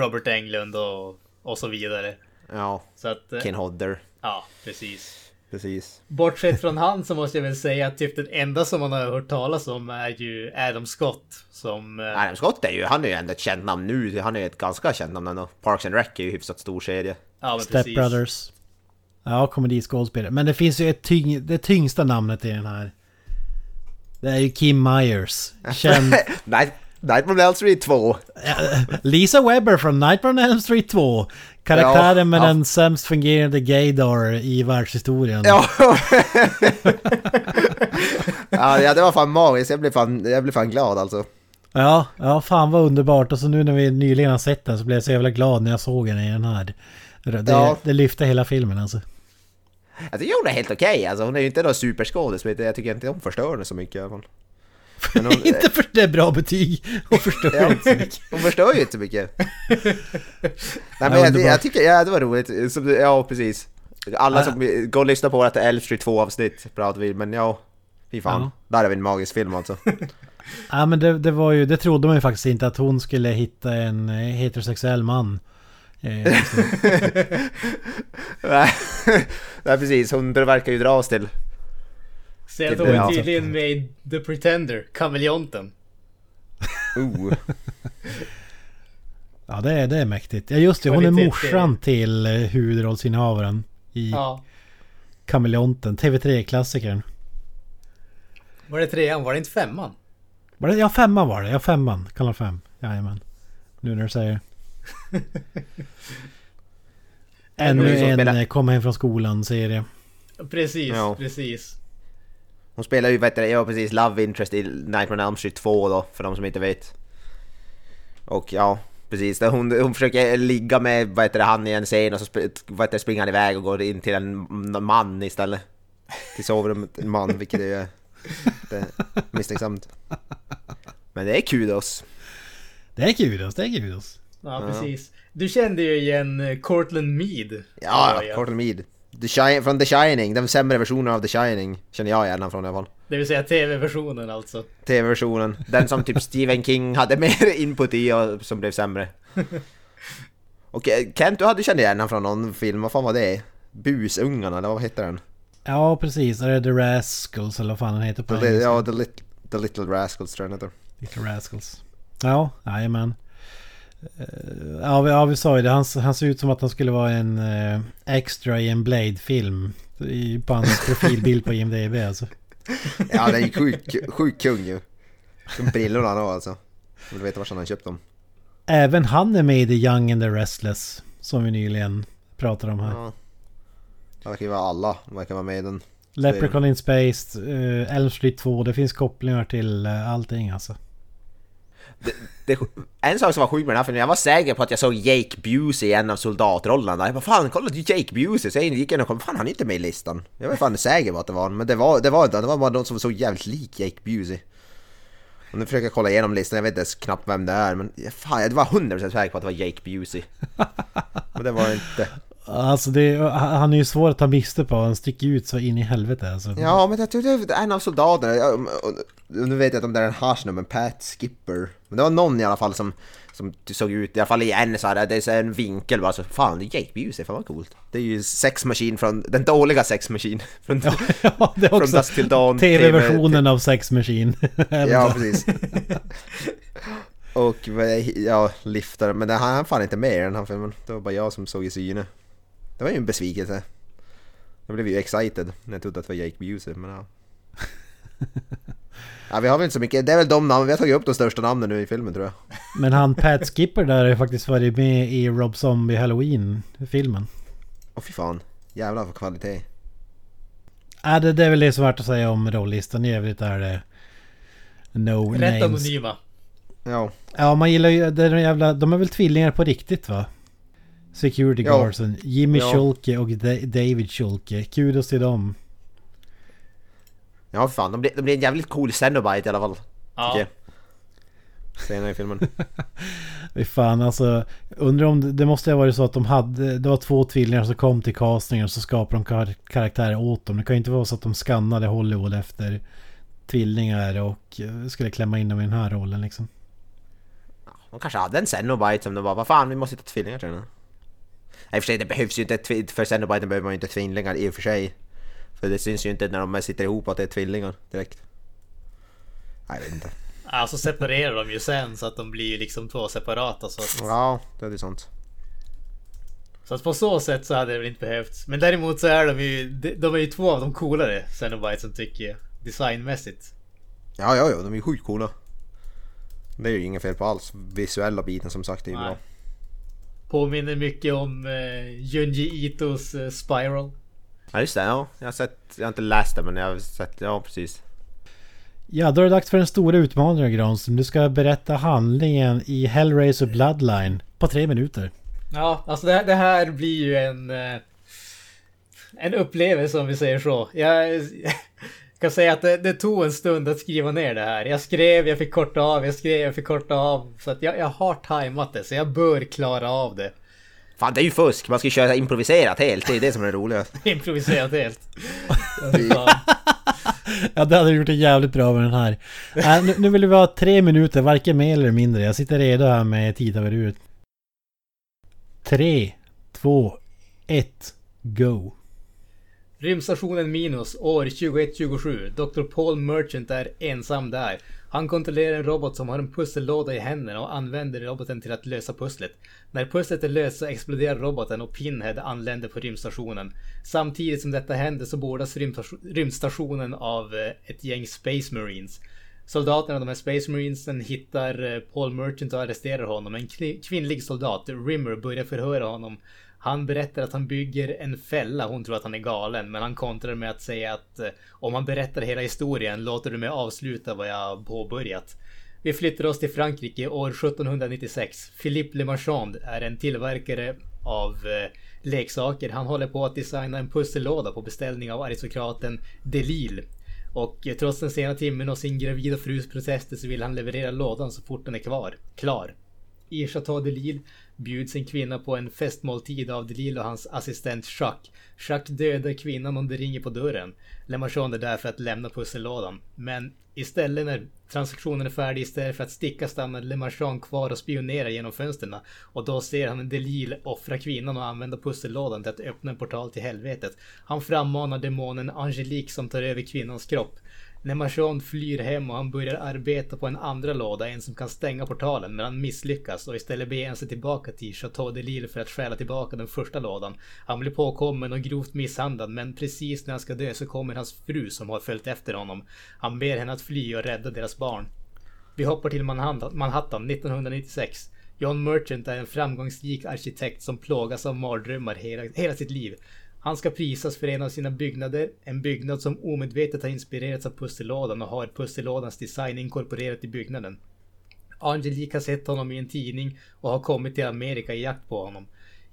Robert Englund och, och så vidare. Ja, Så att, eh, Ken Hodder. ja, precis. Precis. Bortsett från han så måste jag väl säga att typ den enda som man har hört talas om är ju Adam Scott. Som... eh, Adam Scott är ju, han är ju ändå ett känt namn nu. Han är ju ett ganska känt namn ändå. Parks and Rec är ju hyfsat stor serie. Ja, men Step precis. Brothers. Ja, komediskådespelare. Men det finns ju ett tyng, det tyngsta namnet i den här. Det är ju Kim Myers. Känd... Night, Nightmare on Elm Street 2. Lisa Webber från Nightmare on Elm Street 2. Karaktären Ja, med ja. den sämst fungerande gaydar i världshistorien. Ja. ja, ja, det var fan magiskt. Jag blev fan, jag blev fan glad alltså. Ja, ja fan vad underbart. Och så nu när vi nyligen har sett den så blev jag så jävla glad när jag såg den i den här. Det, Ja. det lyfte hela filmen alltså. Tycker hon är helt okej. Alltså, hon är ju inte någon superskådis, men jag tycker inte hon förstör henne så mycket i alla fall. Men hon, inte för det är bra betyg och förstår Ja. inte så mycket. hon förstör ju inte så mycket. Nej men Ja, jag, jag tycker, ja det var roligt. Som, ja precis. Alla som går och lyssnar på vårt Elf Street 2 avsnitt pratar vi, men ja. Fy fan. Ja. Där är vi en magisk film alltså. Ja men det, det var ju, det trodde man ju faktiskt inte att hon skulle hitta en heterosexuell man. Eh, så- Nej Nej, precis, hon verkar ju dra oss till. Tog blir hon alltså- tydligen med i The Pretender, kameleonten. Oh. ja det är, det är mäktigt. Ja just det, hon är morsan till eh, huvudrollsinnehavaren i Ja. Kameleonten, TV3-klassikern. Var det trean? Var det inte femman? Var det, ja femman var det, ja femman. Kanal 5. Jajamän. Nu när du säger det. Ännu en spelar- Kom hem från skolan-serie. Precis, Ja. precis. Hon spelar ju, vet du, ja precis, Love Interest i Nightmare on Elm Street 2 då, för de som inte vet. Och ja, precis. Hon, hon försöker ligga med, vad heter det, han i en scen och så vad heter det, springer han iväg och går in till en man istället. Till sovrummet, en man, vilket är lite misstänksamt. Men det är kudos. Det är kudos, det är kudos. Ja, precis. Du kände ju igen eh, Cortland Mead. Ja, ja, Cortland Mead. The från The Shining, den sämre versionen av The Shining känner jag igen från i alla fall. Det vill säga tv-versionen alltså. TV-versionen. Den som typ Stephen King hade mer input i och som blev sämre. Och eh, Kent, du hade känt igen från någon film, vad fan var det? Busungarna, eller vad heter den? Ja precis, är det The Rascals eller vad fan den heter på The, engelska? ja, the, lit, the Little Rascals tror jag den heter. Little Rascals. Ja, jajamän. Eh, Ja vi, ja, vi sa ju det. Han, han ser ut som att han skulle vara en eh, extra i en Blade-film. På hans profilbild på IMDB alltså. Ja, den är ju sjuk, sjuk kung ju. De brillorna han har alltså. Jag vill veta var han har köpt dem. Även han är med i The Young and the Restless. Som vi nyligen pratade om här. Ja. Det verkar ju vara alla, de verkar vara med i den. Leprechaun in Space, uh, Elm Street 2. Det finns kopplingar till uh, allting alltså. Det, en sak som var sjuk med den här filmen, jag var säker på att jag såg Jake Busey i en av soldatrollerna. Jag bara fan, kolla det är Jake Busey! Så jag gick in och kom. fan han är inte med i listan. Jag var fan säker på att det var han, men det var det var inte, det var bara någon som såg jävligt lik Jake Busey. Och nu försöker jag kolla igenom listan, jag vet inte ens knappt vem det är, men fan, jag var 100% säker på att det var Jake Busey. Men det var det inte. Alltså det, han är ju svår att ta miste på. Han sticker ut så in i helvete alltså. Ja, men jag tror det är en av soldaterna. Jag, nu vet jag inte om det är en hash nu, men Pat Skipper. Men det var någon i alla fall som, som såg ut, i alla fall i en så här, det är en vinkel bara så fan det är Jake Busey, fan vad coolt. Det är ju Sex Machine från, den dåliga Sex Machine. Från, Ja, det är från också Dusk Till Dawn. TV-versionen av Sex Machine. Ja, precis. Och ja, liftar. Men det, han han fan inte med i den här filmen. Det var bara jag som såg i syne. Det var ju en besvikelse. Jag blev ju excited när jag trodde att det var Jake Busey, men ja. ja. Vi har väl inte så mycket, det är väl de namn, vi har tagit upp de största namnen nu i filmen tror jag. Men han Pat Skipper där har ju faktiskt varit med i Rob Zombie Halloween-filmen. Åh fy fan, jävlar för kvalitet. Ja, det, det är väl det som är värt att säga om rollistan. I övrigt är det... No Rätt names. anonyma. Ja, Ja, man gillar ju... Det är de, jävla, de är väl tvillingar på riktigt va? Security Ja. Guardsen. Jimmy Ja. Schulke och Da- David Schulke. Kudos till dem. ja för fan, de blir, de blir en jävligt cool Cenobite i alla fall. Ja. Tycker jag. Senare i filmen. Fy fan alltså. Undrar om det, det måste ha varit så att de hade... Det var två tvillingar som kom till castingen och så skapade de kar, karaktärer åt dem. Det kan ju inte vara så att de skannade Hollywood efter tvillingar och eh, skulle klämma in dem i den här rollen liksom. De kanske hade en Cenobite som de bara, vad fan vi måste hitta tvillingar till den. I och för sig det behövs ju inte, för Cenobiten behöver man ju inte tvillingar i och för sig. För det syns ju inte när de sitter ihop att det är tvillingar direkt. Nej, jag vet inte. Alltså separerar de ju sen så att de blir ju liksom två separata. Så att, Ja, det är ju sånt. så att på så sätt så hade det väl inte behövts. Men däremot så är de ju, de är ju två av de coolare Cenobitesen tycker jag. Designmässigt. Ja, ja, ja, de är ju sjukt coola. Det är ju inget fel på alls. Visuella biten som sagt är ju Nej. bra. Påminner mycket om eh, Junji Itos eh, Spiral. Ja just det, ja. Jag har sett, jag har inte läst det men jag har sett, ja precis. Ja, då är det dags för den stora utmaningen Granström. Du ska berätta handlingen i Hellraiser Bloodline på tre minuter. Ja, alltså det, det här blir ju en... eh, En upplevelse om vi säger så. Jag, kan säga att det, det tog en stund att skriva ner det här. Jag skrev, jag fick korta av, jag skrev, jag fick korta av. Så att jag, jag har tajmat det, så jag bör klara av det. Fan det är ju fusk, man ska ju köra improviserat helt, det är det som är det roliga. Improviserat helt. Ja, det hade gjort det jävligt bra med den här. Äh, nu, nu vill vi ha tre minuter, varken mer eller mindre. Jag sitter redo här med tid över ut. Tre, två, ett, go. Rymdstationen Minus, år 2127. Dr. Paul Merchant är ensam där. Han kontrollerar en robot som har en pussellåda i händerna och använder roboten till att lösa pusslet. När pusslet är löst så exploderar roboten och Pinhead anländer på rymdstationen. Samtidigt som detta händer så bordas rymdstationen av eh, ett gäng Space Marines. Soldaterna, de här Space Marinesen, hittar eh, Paul Merchant och arresterar honom. En kvinnlig soldat, Rimmer, börjar förhöra honom. Han berättar att han bygger en fälla. Hon tror att han är galen, men han kontrar med att säga att eh, om han berättar hela historien låter du mig avsluta vad jag påbörjat. Vi flyttar oss till Frankrike år 1796. Philippe Le Marchand är en tillverkare av eh, leksaker. Han håller på att designa en pussellåda på beställning av aristokraten Delille. Och eh, trots den sena timmen och sin gravida frus protester så vill han leverera lådan så fort den är kvar, klar. I Chateau de Lille bjuds en kvinna på en festmåltid av Delil och hans assistent Jacques. Jacques dödar kvinnan om det ringer på dörren. Lémarchand är där för att lämna pussellådan. Men istället när transaktionen är färdig, istället för att sticka stannar Lémarchand kvar och spionerar genom fönstren. Och då ser han Delil offra kvinnan och använda pussellådan till att öppna en portal till helvetet. Han frammanar demonen Angelique som tar över kvinnans kropp. När Marchand flyr hem och han börjar arbeta på en andra låda, en som kan stänga portalen, men han misslyckas och istället beger han sig tillbaka till Chateau de Lille för att stjäla tillbaka den första lådan. Han blir påkommen och grovt misshandlad, men precis när han ska dö så kommer hans fru som har följt efter honom. Han ber henne att fly och rädda deras barn. Vi hoppar till Manhattan, Manhattan 1996. John Merchant är en framgångsrik arkitekt som plågas av mardrömmar hela, hela sitt liv. Han ska prisas för en av sina byggnader, en byggnad som omedvetet har inspirerats av pussellådan och har pussellådans design inkorporerat i byggnaden. Angelique har sett honom i en tidning och har kommit till Amerika i jakt på honom.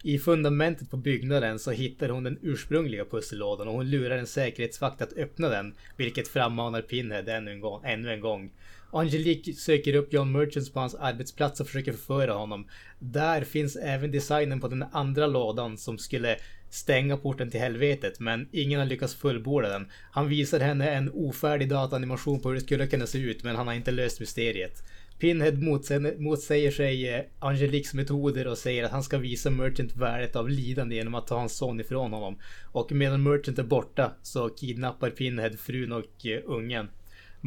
I fundamentet på byggnaden så hittar hon den ursprungliga pussellådan och hon lurar en säkerhetsvakt att öppna den, vilket frammanar Pinhead ännu en gång. Ännu en gång. Angelique söker upp John Merchants på hans arbetsplats och försöker förföra honom. Där finns även designen på den andra lådan som skulle stänga porten till helvetet, men ingen har lyckats fullborda den. Han visar henne en ofärdig dataanimation på hur det skulle kunna se ut, men han har inte löst mysteriet. Pinhead motsäger, motsäger sig eh, Angeliques metoder och säger att han ska visa Merchant värdet av lidande genom att ta hans son ifrån honom. Och medan Merchant är borta så kidnappar Pinhead frun och eh, ungen.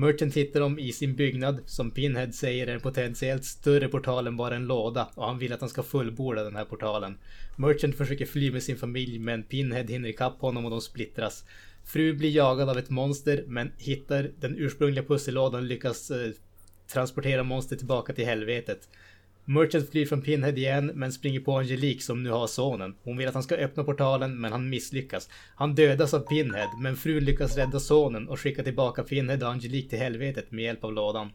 Merchant hittar dem i sin byggnad, som Pinhead säger är en potentiellt större portal än bara en låda och han vill att han ska fullborda den här portalen. Merchant försöker fly med sin familj men Pinhead hinner ikapp honom och de splittras. Fru blir jagad av ett monster men hittar den ursprungliga pussellådan och lyckas eh, transportera monstret tillbaka till helvetet. Merchant flyr från Pinhead igen, men springer på Angelique som nu har sonen. Hon vill att han ska öppna portalen, men han misslyckas. Han dödas av Pinhead, men frun lyckas rädda sonen och skicka tillbaka Pinhead och Angelique till helvetet med hjälp av lådan.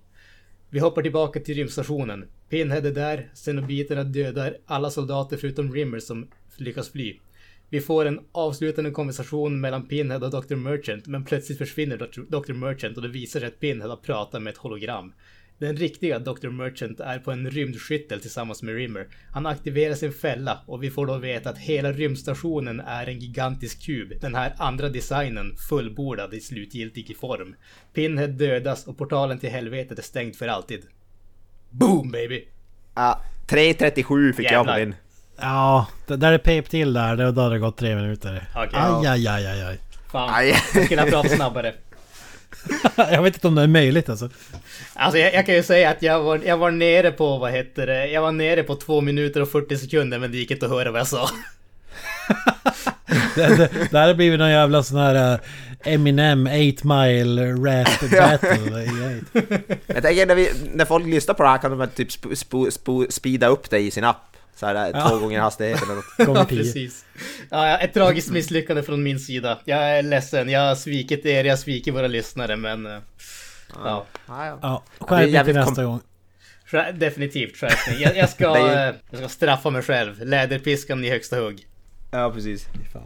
Vi hoppar tillbaka till rymdstationen. Pinhead är där, xenobiterna dödar alla soldater förutom Rimmer som lyckas fly. Vi får en avslutande konversation mellan Pinhead och Dr. Merchant, men plötsligt försvinner Dr. Merchant och det visar sig att Pinhead har pratat med ett hologram. Den riktiga Dr. Merchant är på en rymdskyttel tillsammans med Rimmer. Han aktiverar sin fälla och vi får då veta att hela rymdstationen är en gigantisk kub. Den här andra designen fullbordad i slutgiltig form. Pinhead dödas och portalen till helvetet är stängd för alltid. Boom baby! Ja, 3.37 fick jag på Jävlar. min. Ja, det där är pep till där. Då hade det gått tre minuter. Okej. Aj, aj, aj, aj, aj. Fan, Aj. jag skulle ha pratat snabbare. Jag vet inte om det är möjligt alltså. Alltså jag, jag kan ju säga att jag var, jag var nere på, vad heter det, jag var nere på 2 minuter och 40 sekunder men det gick inte att höra vad jag sa. Det, det, det här har blivit någon jävla sån här eh, Eminem 8 mile rap battle. Jag tänker när, vi, när folk lyssnar på det här kan de väl typ sp, sp, sp, speeda upp det i sin app. Så här, Ja. två gånger hastigheten eller något. Gånger Ja, tio. precis. Ja, ja, ett tragiskt misslyckande från min sida. Jag är ledsen, jag har svikit er, jag svikit våra lyssnare men... eh, Ja, Ja, ja. Ja, Det är skärpning till nästa kom- gång. definitivt skärpning. Jag, jag, ska, Det eh, jag ska straffa mig själv. Läderpiskan i högsta hugg. ja precis. Fan.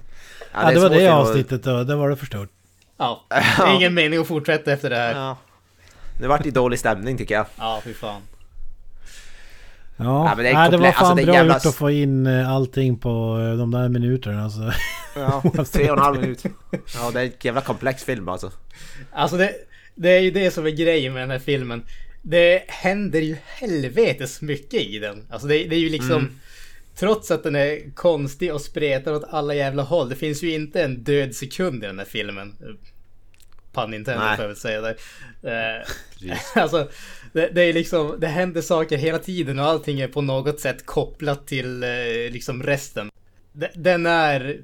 Ja, Ja, det var det avsnittet då. Det var det förstört. Ja, det är ingen mening att fortsätta efter det här. Ja. Det vart ju dålig stämning tycker jag. Ja, fy fan. Ja, Ja, men det är Nej, det var komplett- fan alltså, det är bra jävla- gjort att få in eh, allting på eh, de där minuterna alltså. Ja, tre och en halv minut. Ja, det är en jävla komplex film alltså. Alltså det, det är ju det som är grejen med den här filmen. Det händer ju helvetes mycket i den. Alltså det, det är ju liksom... Trots att den är konstig och spretar åt alla jävla håll. Det finns ju inte en död sekund i den här filmen. Pun intended Nej. får jag väl säga där. Eh, alltså, det, det är liksom, det händer saker hela tiden och allting är på något sätt kopplat till eh, liksom resten. De- Den är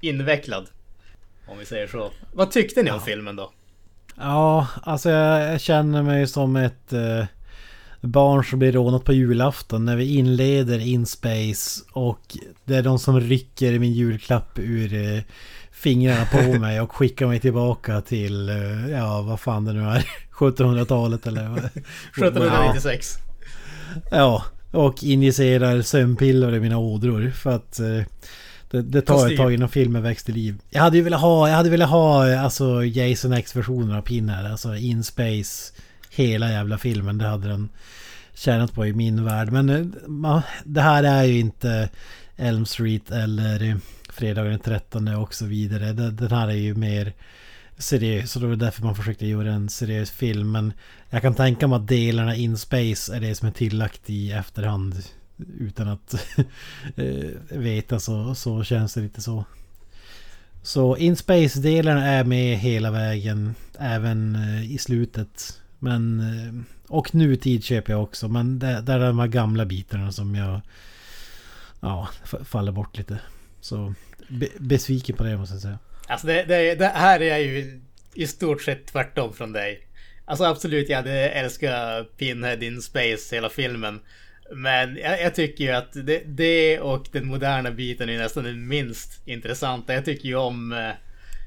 invecklad. Om vi säger så. Vad tyckte ni om filmen då? Ja, alltså jag, jag känner mig som ett eh, barn som blir rånat på julafton när vi inleder In Space och det är de som rycker min julklapp ur eh, fingrarna på mig och skickar mig tillbaka till, eh, ja vad fan det nu är, 1700-talet eller vad? 1796. Ja, och injicerar sömnpiller i mina ådror för att eh, det, det tar ett tag innan filmen väcks till liv. Jag hade ju velat ha, jag hade velat ha eh, alltså Jason X-versionen av Pinhead, alltså In Space. Hela jävla filmen, det hade den tjänat på i min värld. Men det här är ju inte Elm Street eller Fredagen den 13 och så vidare. Den här är ju mer seriös. Så det var därför man försökte göra en seriös film. Men jag kan tänka mig att delarna in space är det som är tillagt i efterhand. Utan att eh, veta så, så känns det lite så. Så in space-delen är med hela vägen. Även eh, i slutet. Men... Eh, och nutid köper jag också. Men det, det är de här gamla bitarna som jag... Ja, faller bort lite. Så be, besviken på det måste jag säga. Alltså det, det, det här är ju i stort sett tvärtom från dig. Alltså absolut, jag hade älskat Pinhead in Space hela filmen. Men jag, jag tycker ju att det, det och den moderna biten är nästan den minst intressanta. Jag tycker ju om... Eh,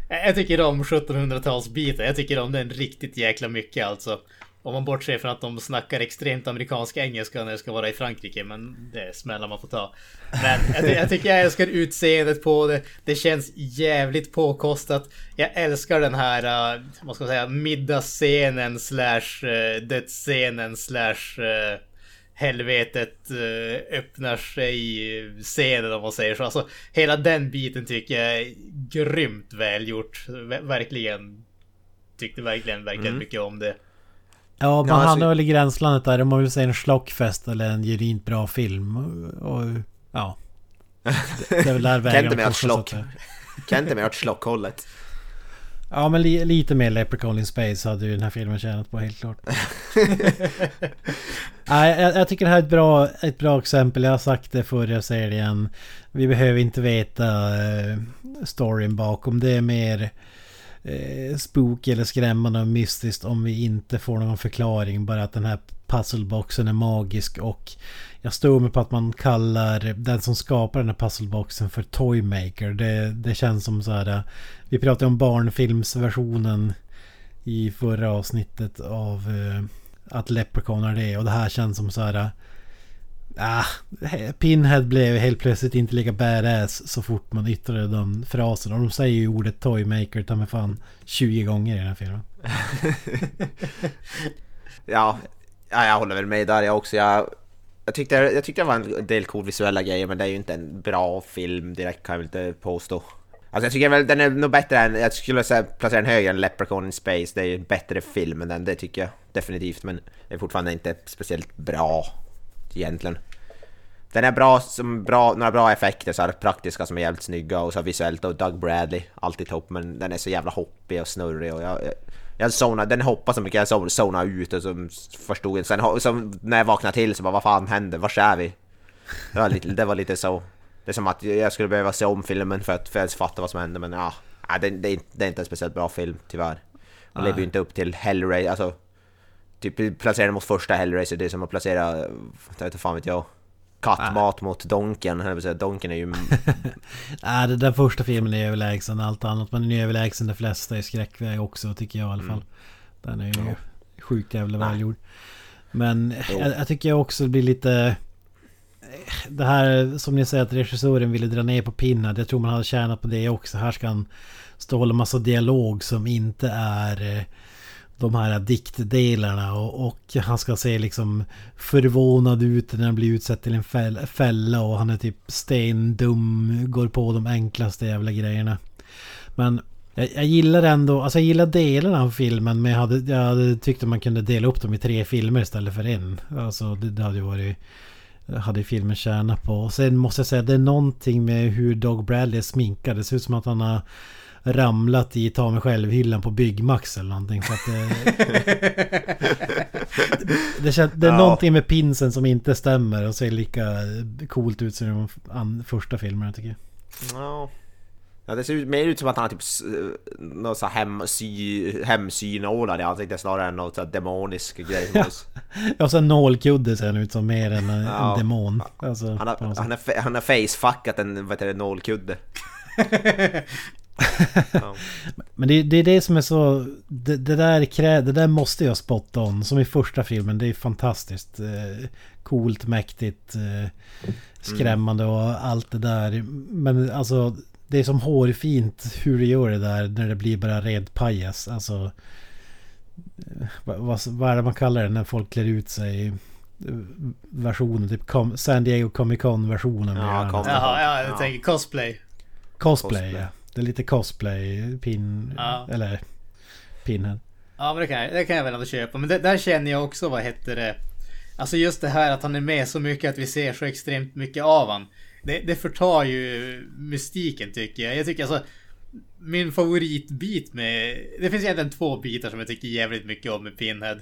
jag tycker om 1700-talsbiten. Jag tycker om den riktigt jäkla mycket alltså. Om man bortser från att de snackar extremt amerikansk engelska när det ska vara i Frankrike. Men det är smällar man får ta. Men jag, jag tycker jag älskar utseendet på det. Det känns jävligt påkostat. Jag älskar den här, uh, vad ska man säga, middagsscenen slash uh, dödsscenen slash uh, helvetet öppnar sig scenen om man säger så. Alltså hela den biten tycker jag är grymt välgjort. Ver- Verkligen. Tyckte verkligen, verkligen Mm. mycket om det. Ja, man Ja, alltså- hamnar väl i gränslandet där. Om man vill säga en schlockfest eller en genuint bra film. Och, ja. Det, det är väl där vägen. Kan inte mer åt slockhållet. Ja men li, lite mer Leprechaun in Space hade ju den här filmen tjänat på helt klart. Nej, jag, jag, tycker det här är ett bra, ett bra exempel. Jag har sagt det förr, jag säger det igen. Vi behöver inte veta eh, storyn bakom. Det är mer eh, spooky eller skrämmande och mystiskt om vi inte får någon förklaring. Bara att den här pusselboxen är magisk och jag står mig på att man kallar den som skapar den här pusselboxen för Toymaker. Det, det känns som så här. Eh, vi pratade om barnfilmsversionen i förra avsnittet av eh, att Leprechaun är det och det här känns som så här. Eh, Ah, Pinhead blev helt plötsligt inte lika badass så fort man yttrade den frasen. Och de säger ju ordet Toymaker ta mig fan 20 gånger i den här filmen. ja, ja, jag håller väl med där jag också. Jag, jag, tyckte, jag tyckte det var en del cool visuella grejer men det är ju inte en bra film direkt kan jag väl inte påstå. Alltså jag tycker väl den är nog bättre än, jag skulle säga placera den högre än Leprechaun in Space. Det är ju en bättre film än den, det tycker jag definitivt. Men det är fortfarande inte speciellt bra egentligen. Den är bra som bra, några bra effekter, så här praktiska som är jävligt snygga och så visuellt och Doug Bradley, alltid topp men den är så jävla hoppig och snurrig och jag, jag zonade, den hoppade så mycket, jag zonade ut och så förstod jag. Sen så när jag vaknade till så bara vad fan händer, var är vi? Det var lite, det var lite så. Det är som att jag skulle behöva se om filmen för att, för att fatta vad som hände men ja, det, det, det är inte en speciellt bra film tyvärr. Den lever ju inte upp till Hellraiser, alltså Typ placera den mot första Hellraiser, det är som att placera, jag vet fan vet jag Kattmat äh. mot Donken, Donken är ju... Nej, den där första filmen är överlägsen allt annat. Men den är överlägsen de flesta i skräckväg också tycker jag i alla fall. Mm. Den är ju ja. sjukt jävla välgjord. Men jag, jag, tycker också det blir lite... Det här som ni säger att regissören ville dra ner på pinnen. Jag tror man hade tjänat på det också. Här ska han stå och hålla massa dialog som inte är eh, de här diktdelarna och, och, han ska se liksom förvånad ut när han blir utsatt till en fälla och han är typ stendum, går på de enklaste jävla grejerna. Men jag, jag gillar ändå, alltså jag gillar delarna av filmen men jag hade, jag hade tyckt att man kunde dela upp dem i tre filmer istället för en. Alltså det, det hade ju varit hade filmen tjänat på. Och sen måste jag säga det är någonting med hur Dog Bradley är sminkad. Det ser ut som att han har ramlat i ta mig själv-hyllan på Byggmax eller någonting. Så att det, det, känns, det är ja. någonting med pinsen som inte stämmer och ser lika coolt ut som de första filmerna tycker jag. Ja. Ja, det ser ut, mer ut som att han har typ något så hem, sy, hemsynålar i ansiktet snarare än något så demonisk grej. Ja, ja så en nålkudde ser han ut som mer än en, ja. demon. Alltså, han, har, han, har, han har facefuckat en vad heter det, nålkudde. Men det, det, är det som är så... Det, det, där krä, det där måste jag spotta on. Som i första filmen. Det är fantastiskt. Eh, coolt, mäktigt, eh, skrämmande och allt det där. Men alltså... Det är som hårfint hur du gör det där när det blir bara red pajas. Alltså... Eh, vad, vad är det man kallar det när folk klär ut sig? versionen, typ San Diego Comic Con versionen. Ja, Jaha, ja, jag tänker cosplay. Cosplay, cosplay. ja. Det är lite cosplay, pin... Ja. Eller... Pinhead. Ja men det kan, jag, det kan jag väl ändå köpa. Men det, där känner jag också, vad heter det? Alltså just det här att han är med så mycket att vi ser så extremt mycket av han. Det, det förtar ju mystiken tycker jag. Jag tycker alltså min favoritbit med... Det finns egentligen två bitar som jag tycker jävligt mycket om med Pinhead.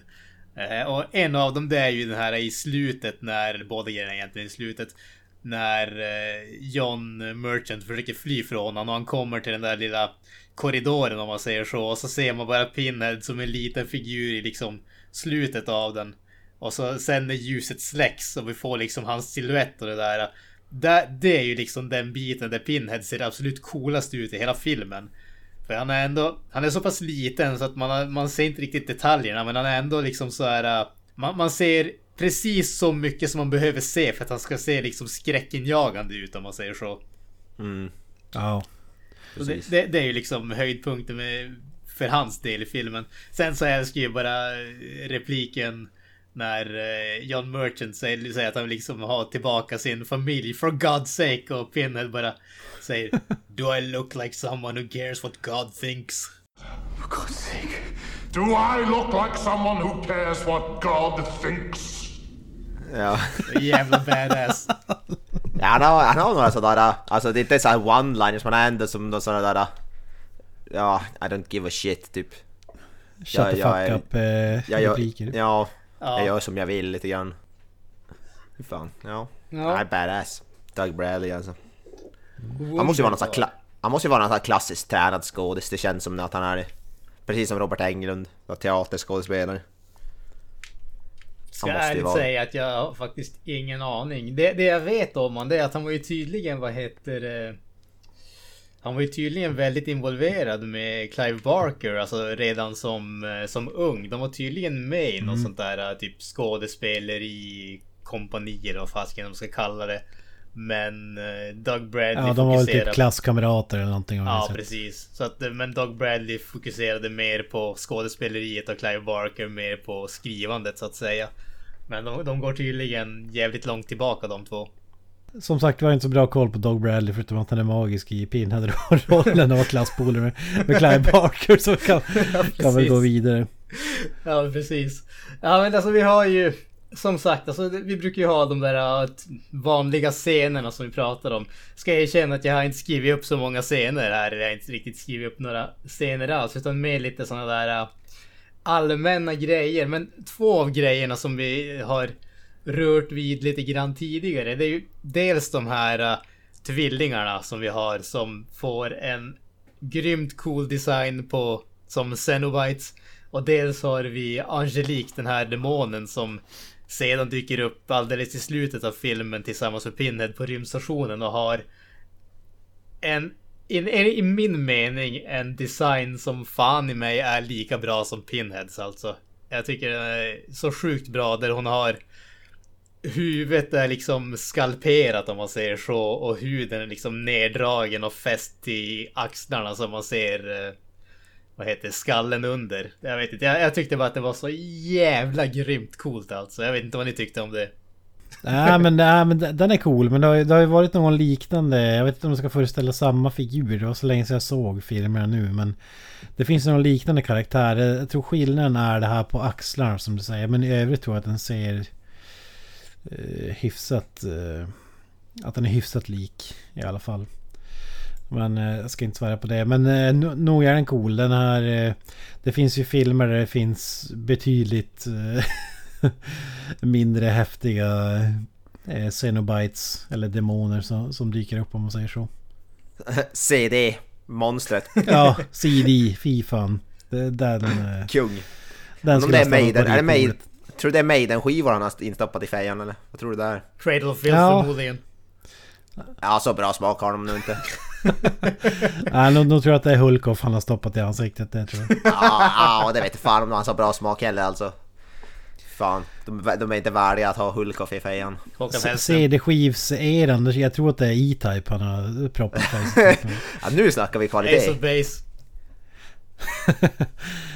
Eh, och en av dem det är ju den här i slutet när, båda grejerna egentligen i slutet när eh, John Merchant försöker fly från honom och han kommer till den där lilla korridoren om man säger så. Och så ser man bara Pinhead som en liten figur i liksom slutet av den. Och så sen när ljuset släcks och vi får liksom hans siluett och det där. Det, det är ju liksom den biten där Pinhead ser absolut coolast ut i hela filmen. För han är ändå, han är så pass liten så att man, man ser inte riktigt detaljerna men han är ändå liksom så här. Eh, man, man ser precis så mycket som man behöver se för att han ska se liksom skräckinjagande ut om man säger så. Mm. Ja. Det, det, det, är ju liksom höjdpunkten med, för hans del i filmen. Sen så älskar jag bara repliken när eh, John Merchant säger, säger att han liksom har tillbaka sin familj for God's sake och Pinhead bara säger Do I look like someone who cares what God thinks? For God's sake. Do I look like someone who cares what God thinks? Ja. Jävla badass. Ja, han har, han har några sådana alltså det är inte såhär one-liners men ändå som några sådana där ja, I don't give a shit typ. Shut Ja, the jag fuck är- up eh, Jag, jag, repliker. ja, Ja. jag gör som jag vill lite grann. Fy fan, ja. Ja. Nej, badass. Doug Bradley alltså. Han måste ju vara någon sån här, han måste ju vara någon klassiskt tränad skådis. Det känns som att han är det. Precis som Robert Englund, teaterskådespelare. Ska ärligt vara- säga att jag har faktiskt ingen aning. Det, det jag vet om honom det är att han var ju tydligen, vad heter det? Han var ju tydligen väldigt involverad med Clive Barker, alltså redan som, eh, som ung. De var tydligen med i Mm. något sånt där eh, typ skådespeleri kompanier, vad fasken de ska kalla det. Men eh, Doug Bradley Ja, de var väl typ klasskamrater eller någonting. Ja, precis. Så att, eh, men Doug Bradley fokuserade mer på skådespeleriet och Clive Barker mer på skrivandet så att säga. Men de, de går tydligen jävligt långt tillbaka de två. Som sagt, har inte så bra koll på Dog Bradley förutom att han är magisk i Pinhead-rollen och var klasspolare med, med Clive Barker så kan, kan väl gå vidare. Ja, precis. Ja, men alltså vi har ju som sagt, alltså, vi brukar ju ha de där äh, vanliga scenerna som vi pratar om. Ska jag erkänna att jag har inte skrivit upp så många scener här. Jag har inte riktigt skrivit upp några scener alls. Utan mer lite sådana där äh, allmänna grejer. Men två av grejerna som vi har rört vid lite grann tidigare. Det är ju dels de här äh, tvillingarna som vi har som får en grymt cool design på som Cenobites. Och dels har vi Angelique, den här demonen som sedan dyker upp alldeles i slutet av filmen tillsammans med Pinhead på rymdstationen och har en, en, en, i min mening, en design som fan i mig är lika bra som Pinheads alltså. Jag tycker den är så sjukt bra där hon har Huvudet är liksom skalperat om man säger så och huden är liksom neddragen och fäst i axlarna som man ser eh, vad heter det, skallen under. Jag vet inte, jag, jag tyckte bara att det var så jävla grymt coolt alltså. Jag vet inte vad ni tyckte om det. Nej men, nej, men den- är cool men det har, ju- det har ju varit någon liknande. Jag vet inte om de ska föreställa samma figur. Det var så länge sedan jag såg filmerna nu men det finns någon liknande karaktär. Jag tror skillnaden är det här på axlarna som du säger. Men i övrigt tror jag att den ser eh, hyfsat... Eh, att den är hyfsat lik i alla fall. Men eh, jag ska inte svära på det. Men eh, no- nog är den cool. Den här... Eh, det finns ju filmer där det finns betydligt eh, mindre häftiga eh, Xenobites eller demoner som, som dyker upp om man säger så. CD, monstret, Ja, CD, fy fan. Det- Den, eh, kung. den Om skulle det ha är Maiden, är det Maiden? ritbordet. Tror du det är Maiden-skivor han har instoppat i fejan eller? Vad tror du det är? Cradle of Filth Ja. förmodligen. Ja, så bra smak har de nog inte. Nej, nog, nog tror att det är Hulkoff han har stoppat i ansiktet. Det tror jag. Ja, ja, det vet fan om de har så bra smak heller alltså. Fan, de, de är inte värdiga att ha Hulkoff i fejan. CD-skivs-eran, jag tror att det är E-Type han har proppat sig. Ja, nu snackar vi Ace kvalitet. of Base.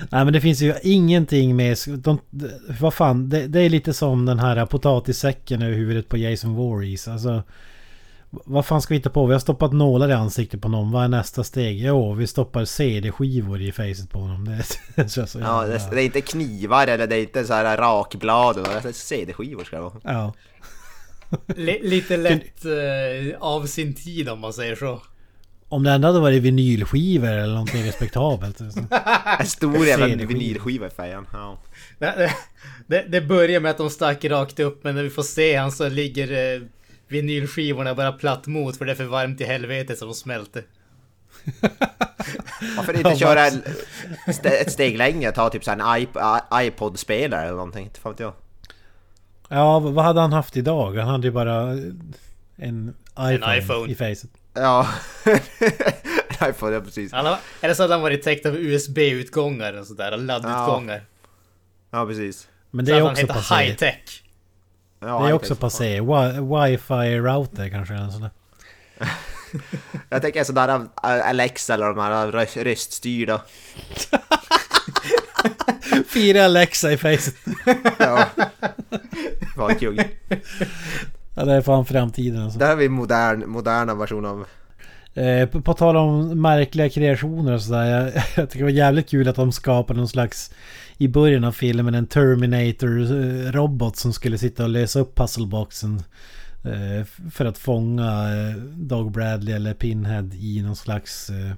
Nej men det finns ju ingenting med... De, de, vad fan, det, det är lite som den här potatissäcken över huvudet på Jason Voorhees. Alltså... Vad fan ska vi hitta på? Vi har stoppat nålar i ansiktet på någon. Vad är nästa steg? Jo, vi stoppar CD-skivor i facet på honom. Det, så Ja, det, det är inte knivar eller det är inte så här rakblad. Det är CD-skivor ska det vara. Ja. Li- lite lätt eh, av sin tid om man säger så. Om det ändå hade varit vinylskivor eller någonting respektabelt. så- En stor jävla vinylskiva i fejan. Ja. Det, det, det börjar med att de stack rakt upp men när vi får se han så ligger eh, vinylskivorna bara platt mot för det är för varmt i helvetet så de smälter. Varför inte köra en, ett steg längre? Ta typ så här en iP- iPod-spelare eller någonting. Inte fan vet jag. Ja, vad hade han haft idag? Han hade ju bara en iPhone, iPhone. i facet. Ja. iPod, ja precis. Har, eller så hade han varit täckt av USB-utgångar och sådär, laddutgångar. Ja precis. Men Så det är att han också passé. high tech. Ja, Det är också passé. Wi- Wifi router kanske eller sådär. Jag tänker sådär äh, Alexa eller de här röst- röststyrda. Fyra Alexa i facet. Ja. Vad kung. Ja, det är fan framtiden alltså. Där har vi modern, moderna version av... Eh, på, på tal om märkliga kreationer och sådär. Jag, jag tycker det var jävligt kul att de skapade någon slags... I början av filmen en Terminator-robot som skulle sitta och lösa upp pusselboxen. Eh, för att fånga eh, Dog Bradley eller Pinhead i någon slags... Eh,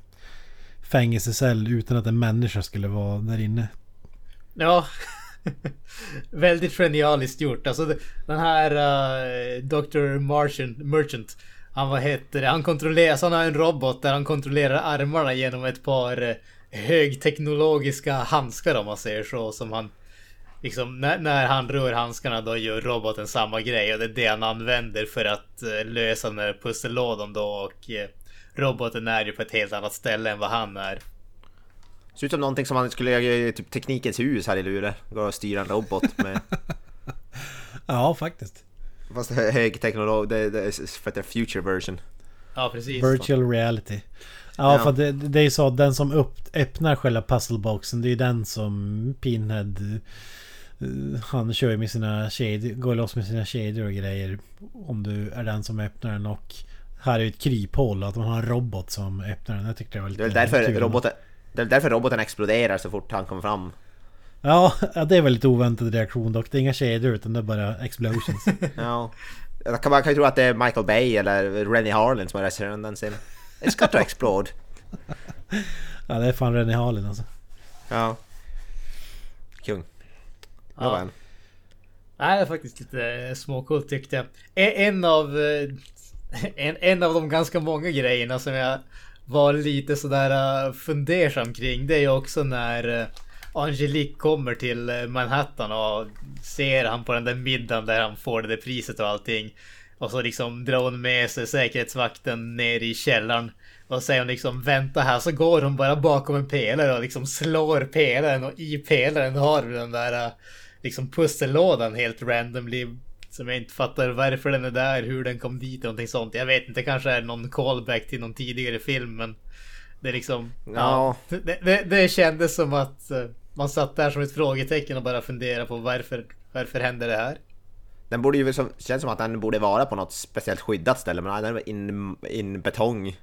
fängelsecell utan att en människa skulle vara där inne. Ja. Väldigt genialiskt gjort. Alltså den här uh, Dr. Martian, Merchant. Han vad heter det? Han kontrollerar, han har en robot där han kontrollerar armarna genom ett par uh, högteknologiska handskar om man säger så. Som han liksom när, när, han rör handskarna då gör roboten samma grej och det är det han använder för att uh, lösa den här pussellådan då och uh, roboten är ju på ett helt annat ställe än vad han är. Ser ut som någonting som man skulle göra i typ Teknikens hus här i Luleå. Gå och styra en robot med... ja, faktiskt. Fast högteknolog, det, det är för att det är future version. Ja, precis. Virtual reality. Ja, ja. för det, det är så att den som upp, öppnar själva puzzleboxen det är den som Pinhead uh, Han kör ju med sina kedjor, går loss med sina kedjor och grejer Om du är den som öppnar den och Här är ju ett kryphål att man har en robot som öppnar den. Jag tyckte det var lite Det är därför kul. roboten Det är därför roboten exploderar så fort han kommer fram Ja, det är väl lite oväntad reaktion dock. Det är inga kedjor utan det är bara explosions. ja. Man kan, ju tro att det är Michael Bay eller Rennie Harlin som har regisserat den scenen. It's got to explode. ja, det är fan Rennie Harlin alltså. Ja. Kung. Ja. Nej, det är faktiskt lite småcoolt tyckte jag. En av... Eh, en, en av de ganska många grejerna som jag var lite sådär eh, fundersam kring. Det är ju också när eh, Angelique kommer till Manhattan och ser han på den där middagen där han får det där priset och allting. Och så liksom drar hon med sig säkerhetsvakten ner i källaren. Och säger hon liksom vänta här så går hon bara bakom en pelare och liksom slår pelaren och i pelaren har vi den där liksom pussellådan helt randomly. Som jag inte fattar varför den är där, hur den kom dit och någonting sånt. Jag vet inte, det kanske är någon callback till någon tidigare film men det är liksom... Ja. ja det, det, det kändes som att man satt där som ett frågetecken och bara funderade på varför, varför hände det här? Den borde ju, som, känns som att den borde vara på något speciellt skyddat ställe men den är in, in betong.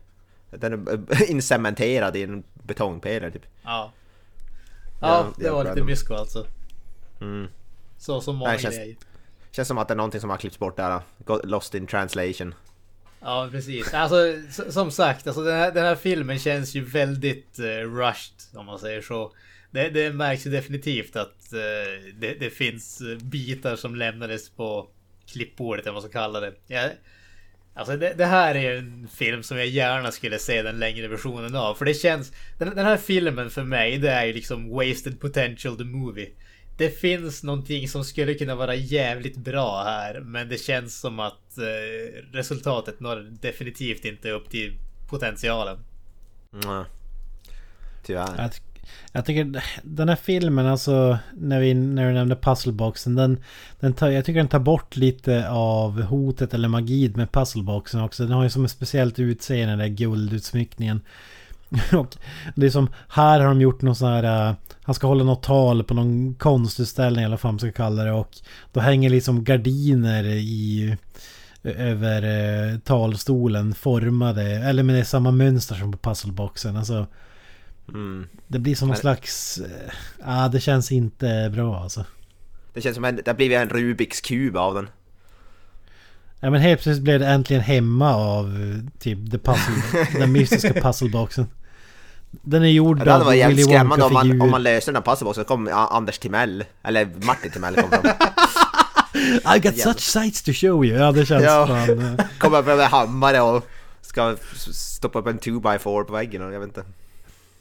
Den är incementerad i en betongpelare typ. Ja. Ja, det var lite mysko alltså. Mm. Så som många känns, grejer. Känns som att det är någonting som har klippts bort där. Lost in translation. Ja, precis. Alltså, som sagt, alltså den här, den här filmen känns ju väldigt uh, rushed, om man säger så det, det märks ju definitivt att uh, det, det, finns eh, bitar som lämnades på klippbordet, eller vad man ska kalla det. Jag, alltså det, det, här är en film som jag gärna skulle se den längre versionen av. För det känns... Den, den här filmen för mig, det är ju liksom wasted potential the movie. Det finns någonting som skulle kunna vara jävligt bra här, men det känns som att uh, resultatet når definitivt inte upp till potentialen. Mm. Tyvärr. Jag tycker den här filmen alltså när vi när du nämnde puzzleboxen den, den tar, Jag tycker den tar bort lite av hotet eller magin med puzzleboxen också. Den har ju som ett speciellt utseende den där guldutsmyckningen. Och det är som här har de gjort någon sån här uh, Han ska hålla något tal på någon konstutställning eller vad man ska kalla det och Då hänger liksom gardiner i Över uh, talstolen formade eller med det samma mönster som på puzzleboxen alltså Mm. Det blir som någon slags... Ja, ah, det känns inte bra alltså. Det känns som en, det har blivit en Rubiks kub av den. Ja men helt plötsligt blev det äntligen hemma av typ the puzzle, den mystiska puzzleboxen. Den är gjord av Det hade varit jävligt skrämmande om man, om man löste den här puzzleboxen så kom Anders Timell, eller Martin Timell kom fram. I got such sights to show you. Ja det känns ja. fan... Kommer upp med hammare och ska stoppa upp en 2x4 på väggen och jag vet inte.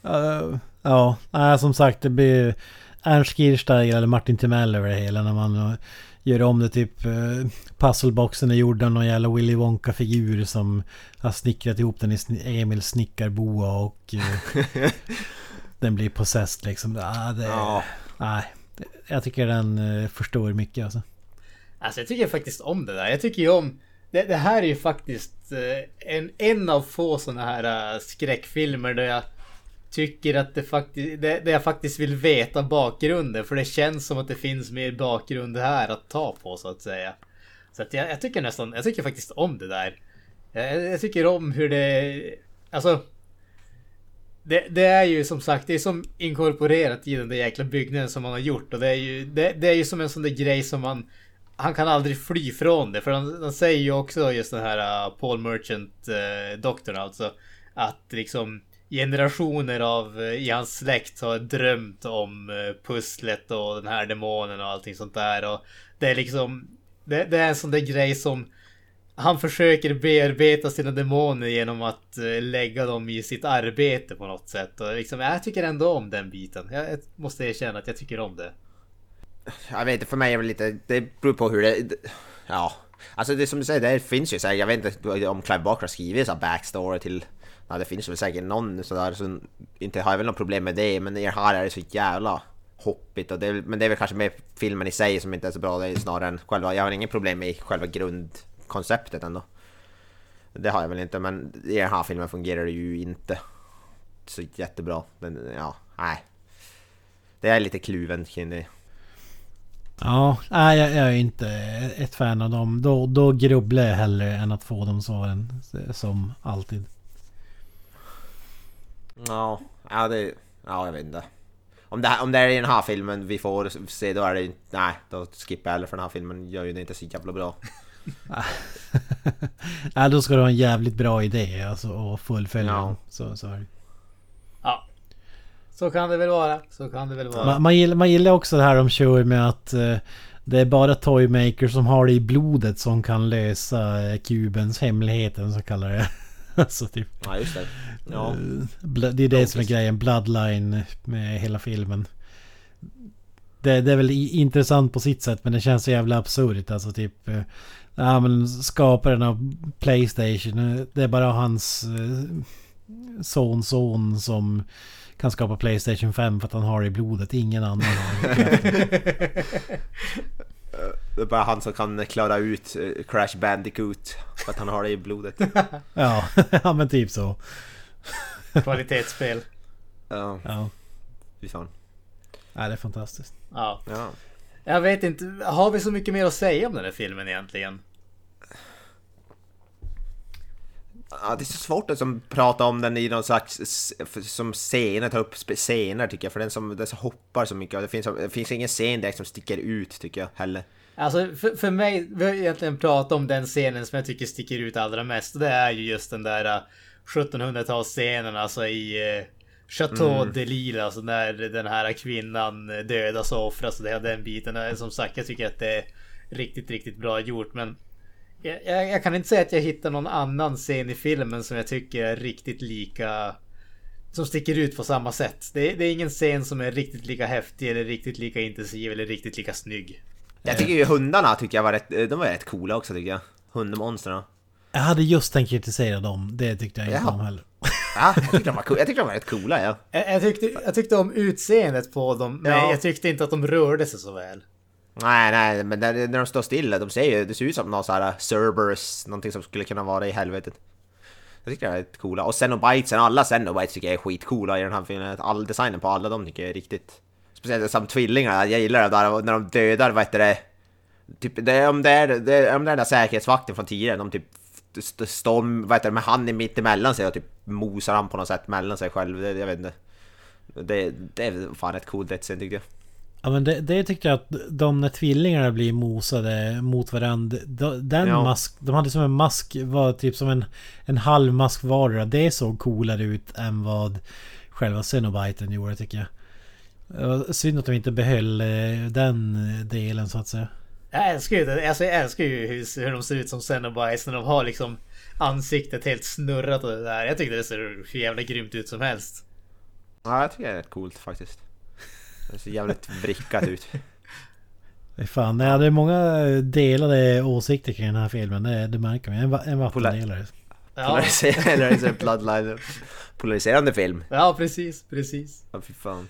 Uh, ja, som sagt det blir Ernst Kirchsteiger eller Martin Timell över det hela när man gör om det typ uh, Puzzleboxen är gjord av någon jävla Willy Wonka-figur som har snickrat ihop den i Emil snickarboa och uh, den blir possessed liksom. Ah, det, ja. Nej, jag tycker den uh, förstår mycket alltså. Alltså jag tycker faktiskt om det där. Jag tycker ju om det, det här är ju faktiskt en, en av få sådana här skräckfilmer där jag tycker att det faktiskt, det, det, jag faktiskt vill veta bakgrunden. För det känns som att det finns mer bakgrund här att ta på så att säga. Så att jag, jag tycker nästan, jag tycker faktiskt om det där. Jag, jag tycker om hur det, alltså. Det, det, är ju som sagt, det är som inkorporerat i den där jäkla byggnaden som man har gjort. Och det är ju, det, det är ju som en sån där grej som man han kan aldrig fly från det. För han, han säger ju också just den här uh, Paul Merchant uh, doktorn alltså. Att liksom generationer av eh, i hans släkt har drömt om eh, pusslet och den här demonen och allting sånt där. Och det är liksom, det, det är en sån där grej som han försöker bearbeta sina demoner genom att eh, lägga dem i sitt arbete på något sätt. Och liksom, jag tycker ändå om den biten. Jag måste erkänna att jag tycker om det. Jag vet inte, för mig är det lite... Det beror på hur det... Ja. Alltså det som du säger, det finns ju så här, Jag vet inte om Clive Barker har skrivit så backstory till... Ja, det finns väl säkert någon sådär som... Inte har jag väl något problem med det, men det här är det så jävla hoppigt och det, men det är väl kanske mer filmen i sig som inte är så bra, det är snarare än själva... Jag har inget problem med själva grundkonceptet ändå. Det har jag väl inte, men i den här filmen fungerar det ju inte så jättebra. Men ja, nej. Det är lite kluven kring det. Ja, nej jag, jag är inte ett fan av dem. Då, då grubblar jag hellre än att få de svaren. Som alltid. Ja, ja det... Ja, jag vet inte. Om det, om det är i den här filmen vi får se, då är det Nej, då skippar jag eller för den här filmen gör ju det inte så jävla bra. Nej, då ska du ha en jävligt bra idé alltså, och fullfölja Ja. den. Så, så är det. Ja. Så kan det väl vara. Så kan det väl vara. Man, man, gillar, man gillar också det här de kör med att eh, det är bara Toymaker som har det i blodet som kan lösa eh, kubens hemligheten så kallar det. alltså typ. Ja, just det. Ja. eh, det är det som är grejen. Bloodline med hela filmen. Det, det är väl intressant på sitt sätt men det känns så jävla absurt. Alltså typ... eh, Ja men skaparen av Playstation. eh, Det är bara hans eh, sons son som kan skapa Playstation 5 för att han har det i blodet. Ingen annan har det. Det är bara han som kan klara ut Crash Bandicoot för att han har det i blodet. Ja, ja men typ så. Kvalitetsspel. Ja, Ja, fy fan. ja det är fantastiskt. Ja. Ja. Jag vet inte. Har vi så mycket mer att säga om den här filmen egentligen? Ja, det är så svårt att som, prata om den i någon slags som scener, ta upp scener tycker jag. För den som, den som hoppar så mycket. Det finns, det finns ingen scen direkt som sticker ut tycker jag heller. Alltså för, för mig, vi har egentligen pratat om den scenen som jag tycker sticker ut allra mest. Det är ju just den där uh, 1700-talsscenen alltså i uh, Chateau de Lille. Alltså när den här kvinnan dödas och offras och det, den biten. Som sagt, jag tycker att det är riktigt, riktigt bra gjort. Men jag, jag, jag kan inte säga att jag hittar någon annan scen i filmen som jag tycker är riktigt lika som sticker ut på samma sätt. Det, det är ingen scen som är riktigt lika häftig eller riktigt lika intensiv eller riktigt lika snygg. Jag tycker ju hundarna tycker jag var rätt, de var rätt coola också tycker jag. Hundmonstren. Jag hade just tänkt kritisera dem. Det tyckte jag inte Jaha. om heller. Ja, jag tyckte de var, cool. jag tyckte de var rätt coola ja. Jag, jag, tyckte, jag tyckte om utseendet på dem, men Ja. jag tyckte inte att de rörde sig så väl. Nej, nej, men när, när de står stilla, de ser ju, det ser ut som någon sån här Cerberus, någonting som skulle kunna vara i helvetet. Jag tycker det är rätt coola. Och Xenobitesen, alla Xenobites tycker jag är skitcoola i den här filmen. All designen på alla de tycker jag är riktigt... Speciellt som tvillingarna, jag gillar det där när de dödar, vad heter det? Typ, det om det är, det om det är den där säkerhetsvakten från tidigare, de typ st- står vad heter det, med handen mitt emellan sig och typ mosar han på något sätt mellan sig själv. Det, jag vet inte. Det, det är fan ett coolt dödsscen tycker jag. Ja men det, det tyckte jag att de när tvillingarna blir mosade mot varandra. de- Den Ja. mask, de hade som en mask, var typ som en, en halv mask vardera. Det såg coolare ut än vad själva Cenobiten gjorde tycker jag. Synd att de inte behöll eh, den delen så att säga. Jag älskar ju det. Alltså jag älskar ju hur, hur de ser ut som Xenobites när de har liksom ansiktet helt snurrat och det där. Jag tyckte det ser hur jävla grymt ut som helst. Ja, jag tycker det är rätt coolt faktiskt. Det ser jävligt vrickat ut. Fan, det hade många delade åsikter kring den här filmen. Det, det märker man. En, en vattendelare. Ja, Polariserande, Bloodline. Polariserande film. ja precis, precis. Ja, fy fan.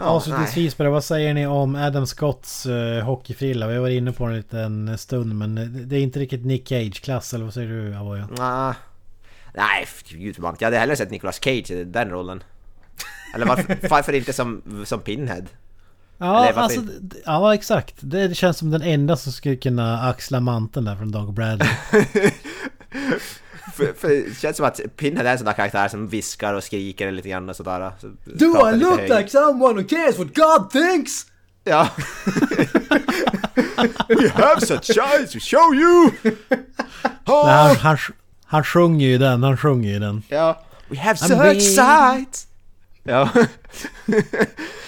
Avslutningsvis bara, vad säger ni om Adam Scotts uh, hockeyfrilla? Vi var inne på den en liten stund men det, är inte riktigt Nick Cage-klass eller vad säger du Avoya? Nej. Nej, gud vad Jag hade hellre sett Nicolas Cage i den rollen. Eller varför, varför inte som, som Pinhead? Ja, alltså, ja exakt. Det, det känns som den enda som skulle kunna axla manteln där från Doug Bradley. För, för det känns som att Pinhead är en sån där karaktär som viskar och skriker lite grann och sådär. Så Do I look högt. like someone who cares what God thinks? Ja. We have such eyes to show you! Nej, han, han, han sjunger ju den, han sjunger ju den. Ja. We have I'm such waiting. sights! Ja.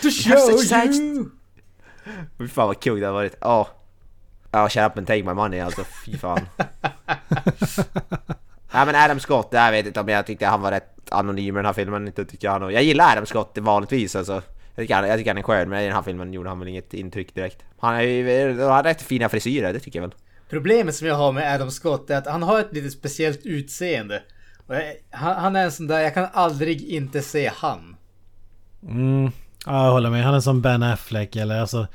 To show you. Fy fan vad kul det har varit. Ja. Ja, shut up and take my money alltså. Fy fan. Nej men Adam Scott, jag vet inte om jag tyckte han var rätt anonym i den här filmen. Inte tycker jag, han, jag gillar Adam Scott vanligtvis alltså. Jag tycker, han, jag tycker han är skön men i den här filmen gjorde han väl inget intryck direkt. Han har ju han har rätt fina frisyrer, det tycker jag väl. Problemet som jag har med Adam Scott är att han har ett lite speciellt utseende. Och jag, han, han är en sån där, jag kan aldrig inte se han. Mm. Ja, jag håller med. Han är som Ben Affleck eller alltså...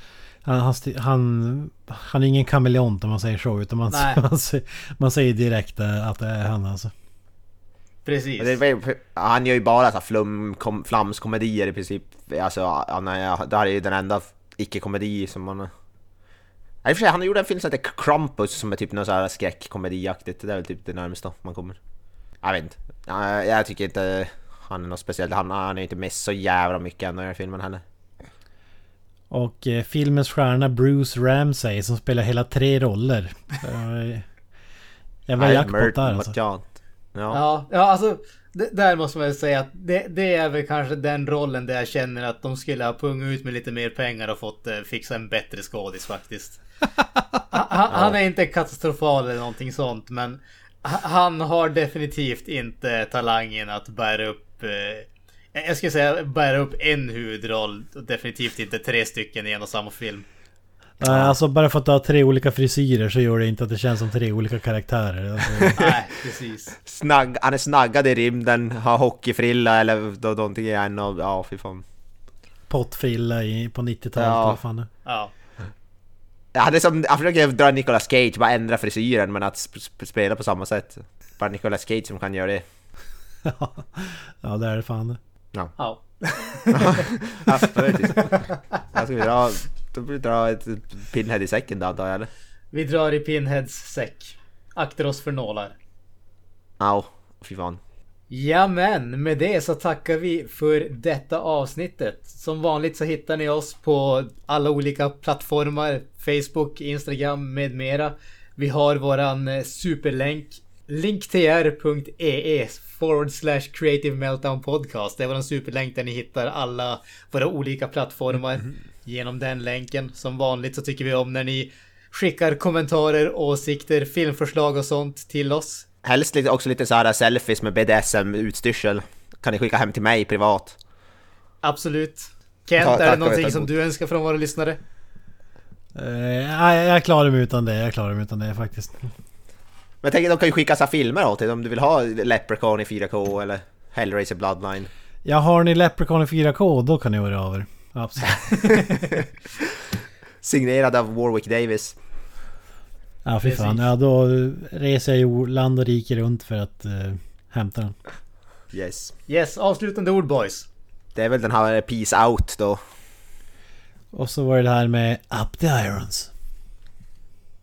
Han, han, han, han är ingen kameleont om man säger så. Utan man, Nej. man, säger, man säger direkt eh, att det är han alltså. Precis. Han gör ju bara så flum, kom, flamskomedier i princip. Alltså han är, det här är ju den enda icke-komedi som man... Och för sig, han gjorde en film som heter Krampus som är typ någon sån här skräckkomediaktigt. Det är väl typ det närmaste man kommer. Jag vet inte. Ja, Jag tycker inte han är något speciellt. Han, han är inte med så jävla mycket ändå i den här filmen heller. Och eh, filmens stjärna Bruce Ramsay som spelar hela tre roller. Eh, Jävla Nej, jackpot där alltså. Ja. Ja, ja alltså. Det, där måste man ju säga att det, det är väl kanske den rollen där jag känner att de skulle ha pungat ut med lite mer pengar och fått eh, fixa en bättre skådis faktiskt. han, han- han är inte katastrofal eller någonting sånt men ha- han har definitivt inte talangen att bära upp eh, jag skulle säga bära upp en huvudroll och definitivt inte tre stycken i en och samma film. Nej, alltså bara för att du har tre olika frisyrer så gör det inte att det känns som tre olika karaktärer. Alltså, Nej, precis. Snagg, han är snaggad i rymden, har hockeyfrilla eller då, någonting i en och... Ja, fy fan. pottfrilla i, på 90-talet Ja. vad fan det är. Ja. Han, är som, han försöker dra Nicolas Cage, bara ändra frisyren men att sp sp spela på samma sätt. Bara Nicolas Cage som kan göra det. Ja, det är det fan det. Ja. Ja. Jag ska vi dra, då det dra ett pinhead i säcken då antar jag eller? Vi drar i Pinheads säck. Akter oss för nålar. Au, fy fan. Ja men med det så tackar vi för detta avsnittet. Som vanligt så hittar ni oss på alla olika plattformar. Facebook, Instagram med mera. Vi har våran eh, superlänk. linktr.ee forward slash creative meltdown podcast. Det är våran superlänk där ni hittar alla våra olika plattformar. Genom den länken. Som vanligt så tycker vi om när ni skickar kommentarer, åsikter, filmförslag och sånt till oss. Helst lite, också lite så här selfies med BDSM-utstyrsel. Kan ni skicka hem till mig privat? Absolut. Kent, Ta- är det någonting som du önskar från våra lyssnare? Eh, nej, jag klarar mig utan det. Jag klarar mig utan det faktiskt. Men jag tänker de kan ju skicka så filmer åt dig om du vill ha Leprechaun i 4K eller Hellraiser Bloodline. Ja, har ni Leprechaun i 4K då kan ni vara över. Absolut. Signerad av Warwick Davis. Ja, fy fan. Ja, då reser jag ju land och rike runt för att eh, hämta den. Yes. Yes, avslutande ord boys. Det är väl den här Peace Out då. Och så var det det här med Up the Irons.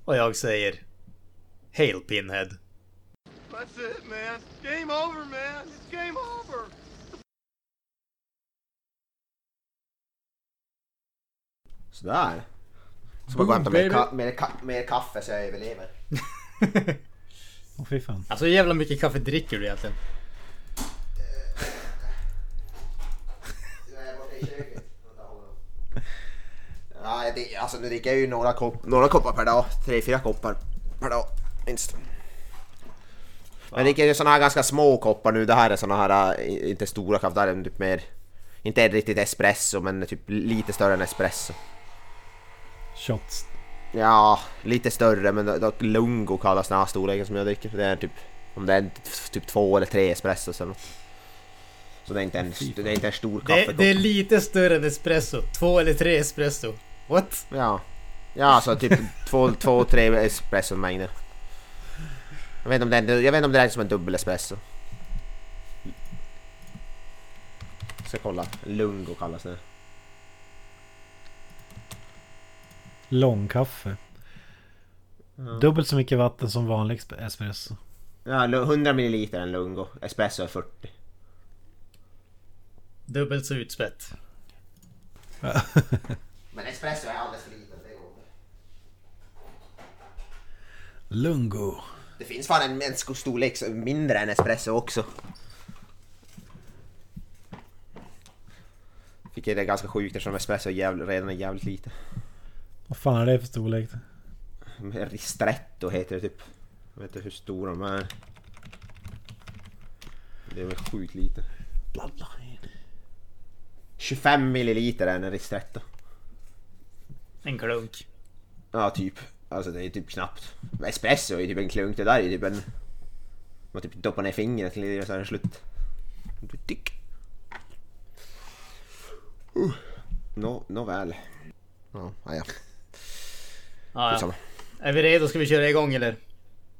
Och jag säger... Hail Pinhead. That's it, man. Game over, man. It's game over. Sådär. Så bara gå och hämta mer, ka- mer, ka- mer kaffe så jag överlever. Åh fy fan. Alltså hur jävla mycket kaffe dricker du egentligen? Ja, det, alltså nu dricker jag ju några, kopp, några koppar per dag. Tre, fyra koppar per dag minst. Men jag dricker ju såna här ganska små koppar nu. Det här är såna här, äh, inte stora kaffe, det här är typ mer... Inte riktigt espresso men typ lite större än espresso. Shots. Ja, lite större men lungo kallas den här storleken som jag dricker. Det är typ, om det är typ två eller tre espressos eller något. Så det är inte en, det är inte en stor Det, kaffekopp. det är lite större än espresso. Två eller tre espresso. What? Ja. Ja, så typ två, två tre espresso-mängder. Jag vet, inte om det är, jag vet inte om det är som en dubbel espresso. Ska kolla. Lungo kallas det. Långkaffe. Dubbelt så mycket vatten som vanlig esp- espresso. Ja, lu- 100 ml en lungo. Espresso är 40. Dubbelt så utspätt. Men espresso är alldeles för liten. Lungo. Det finns fan en, en storlek mindre än espresso också. Vilket är ganska sjukt eftersom espresso är jävligt, redan är jävligt lite. Vad fan är det för storlek? Ristretto heter det typ. Jag vet inte hur stora de är. Det är väl sjukt lite. 25 milliliter är en ristretto. En klunk. Ja, typ. Alltså det är typ knappt. Espresso är typ en klunk. Det där är typ en... Man typ doppar ner fingret lite och så är det slut. Tick. Uh. Nå, nåväl. Ja, ja, ja. Ja. Är vi redo? Ska vi köra igång eller?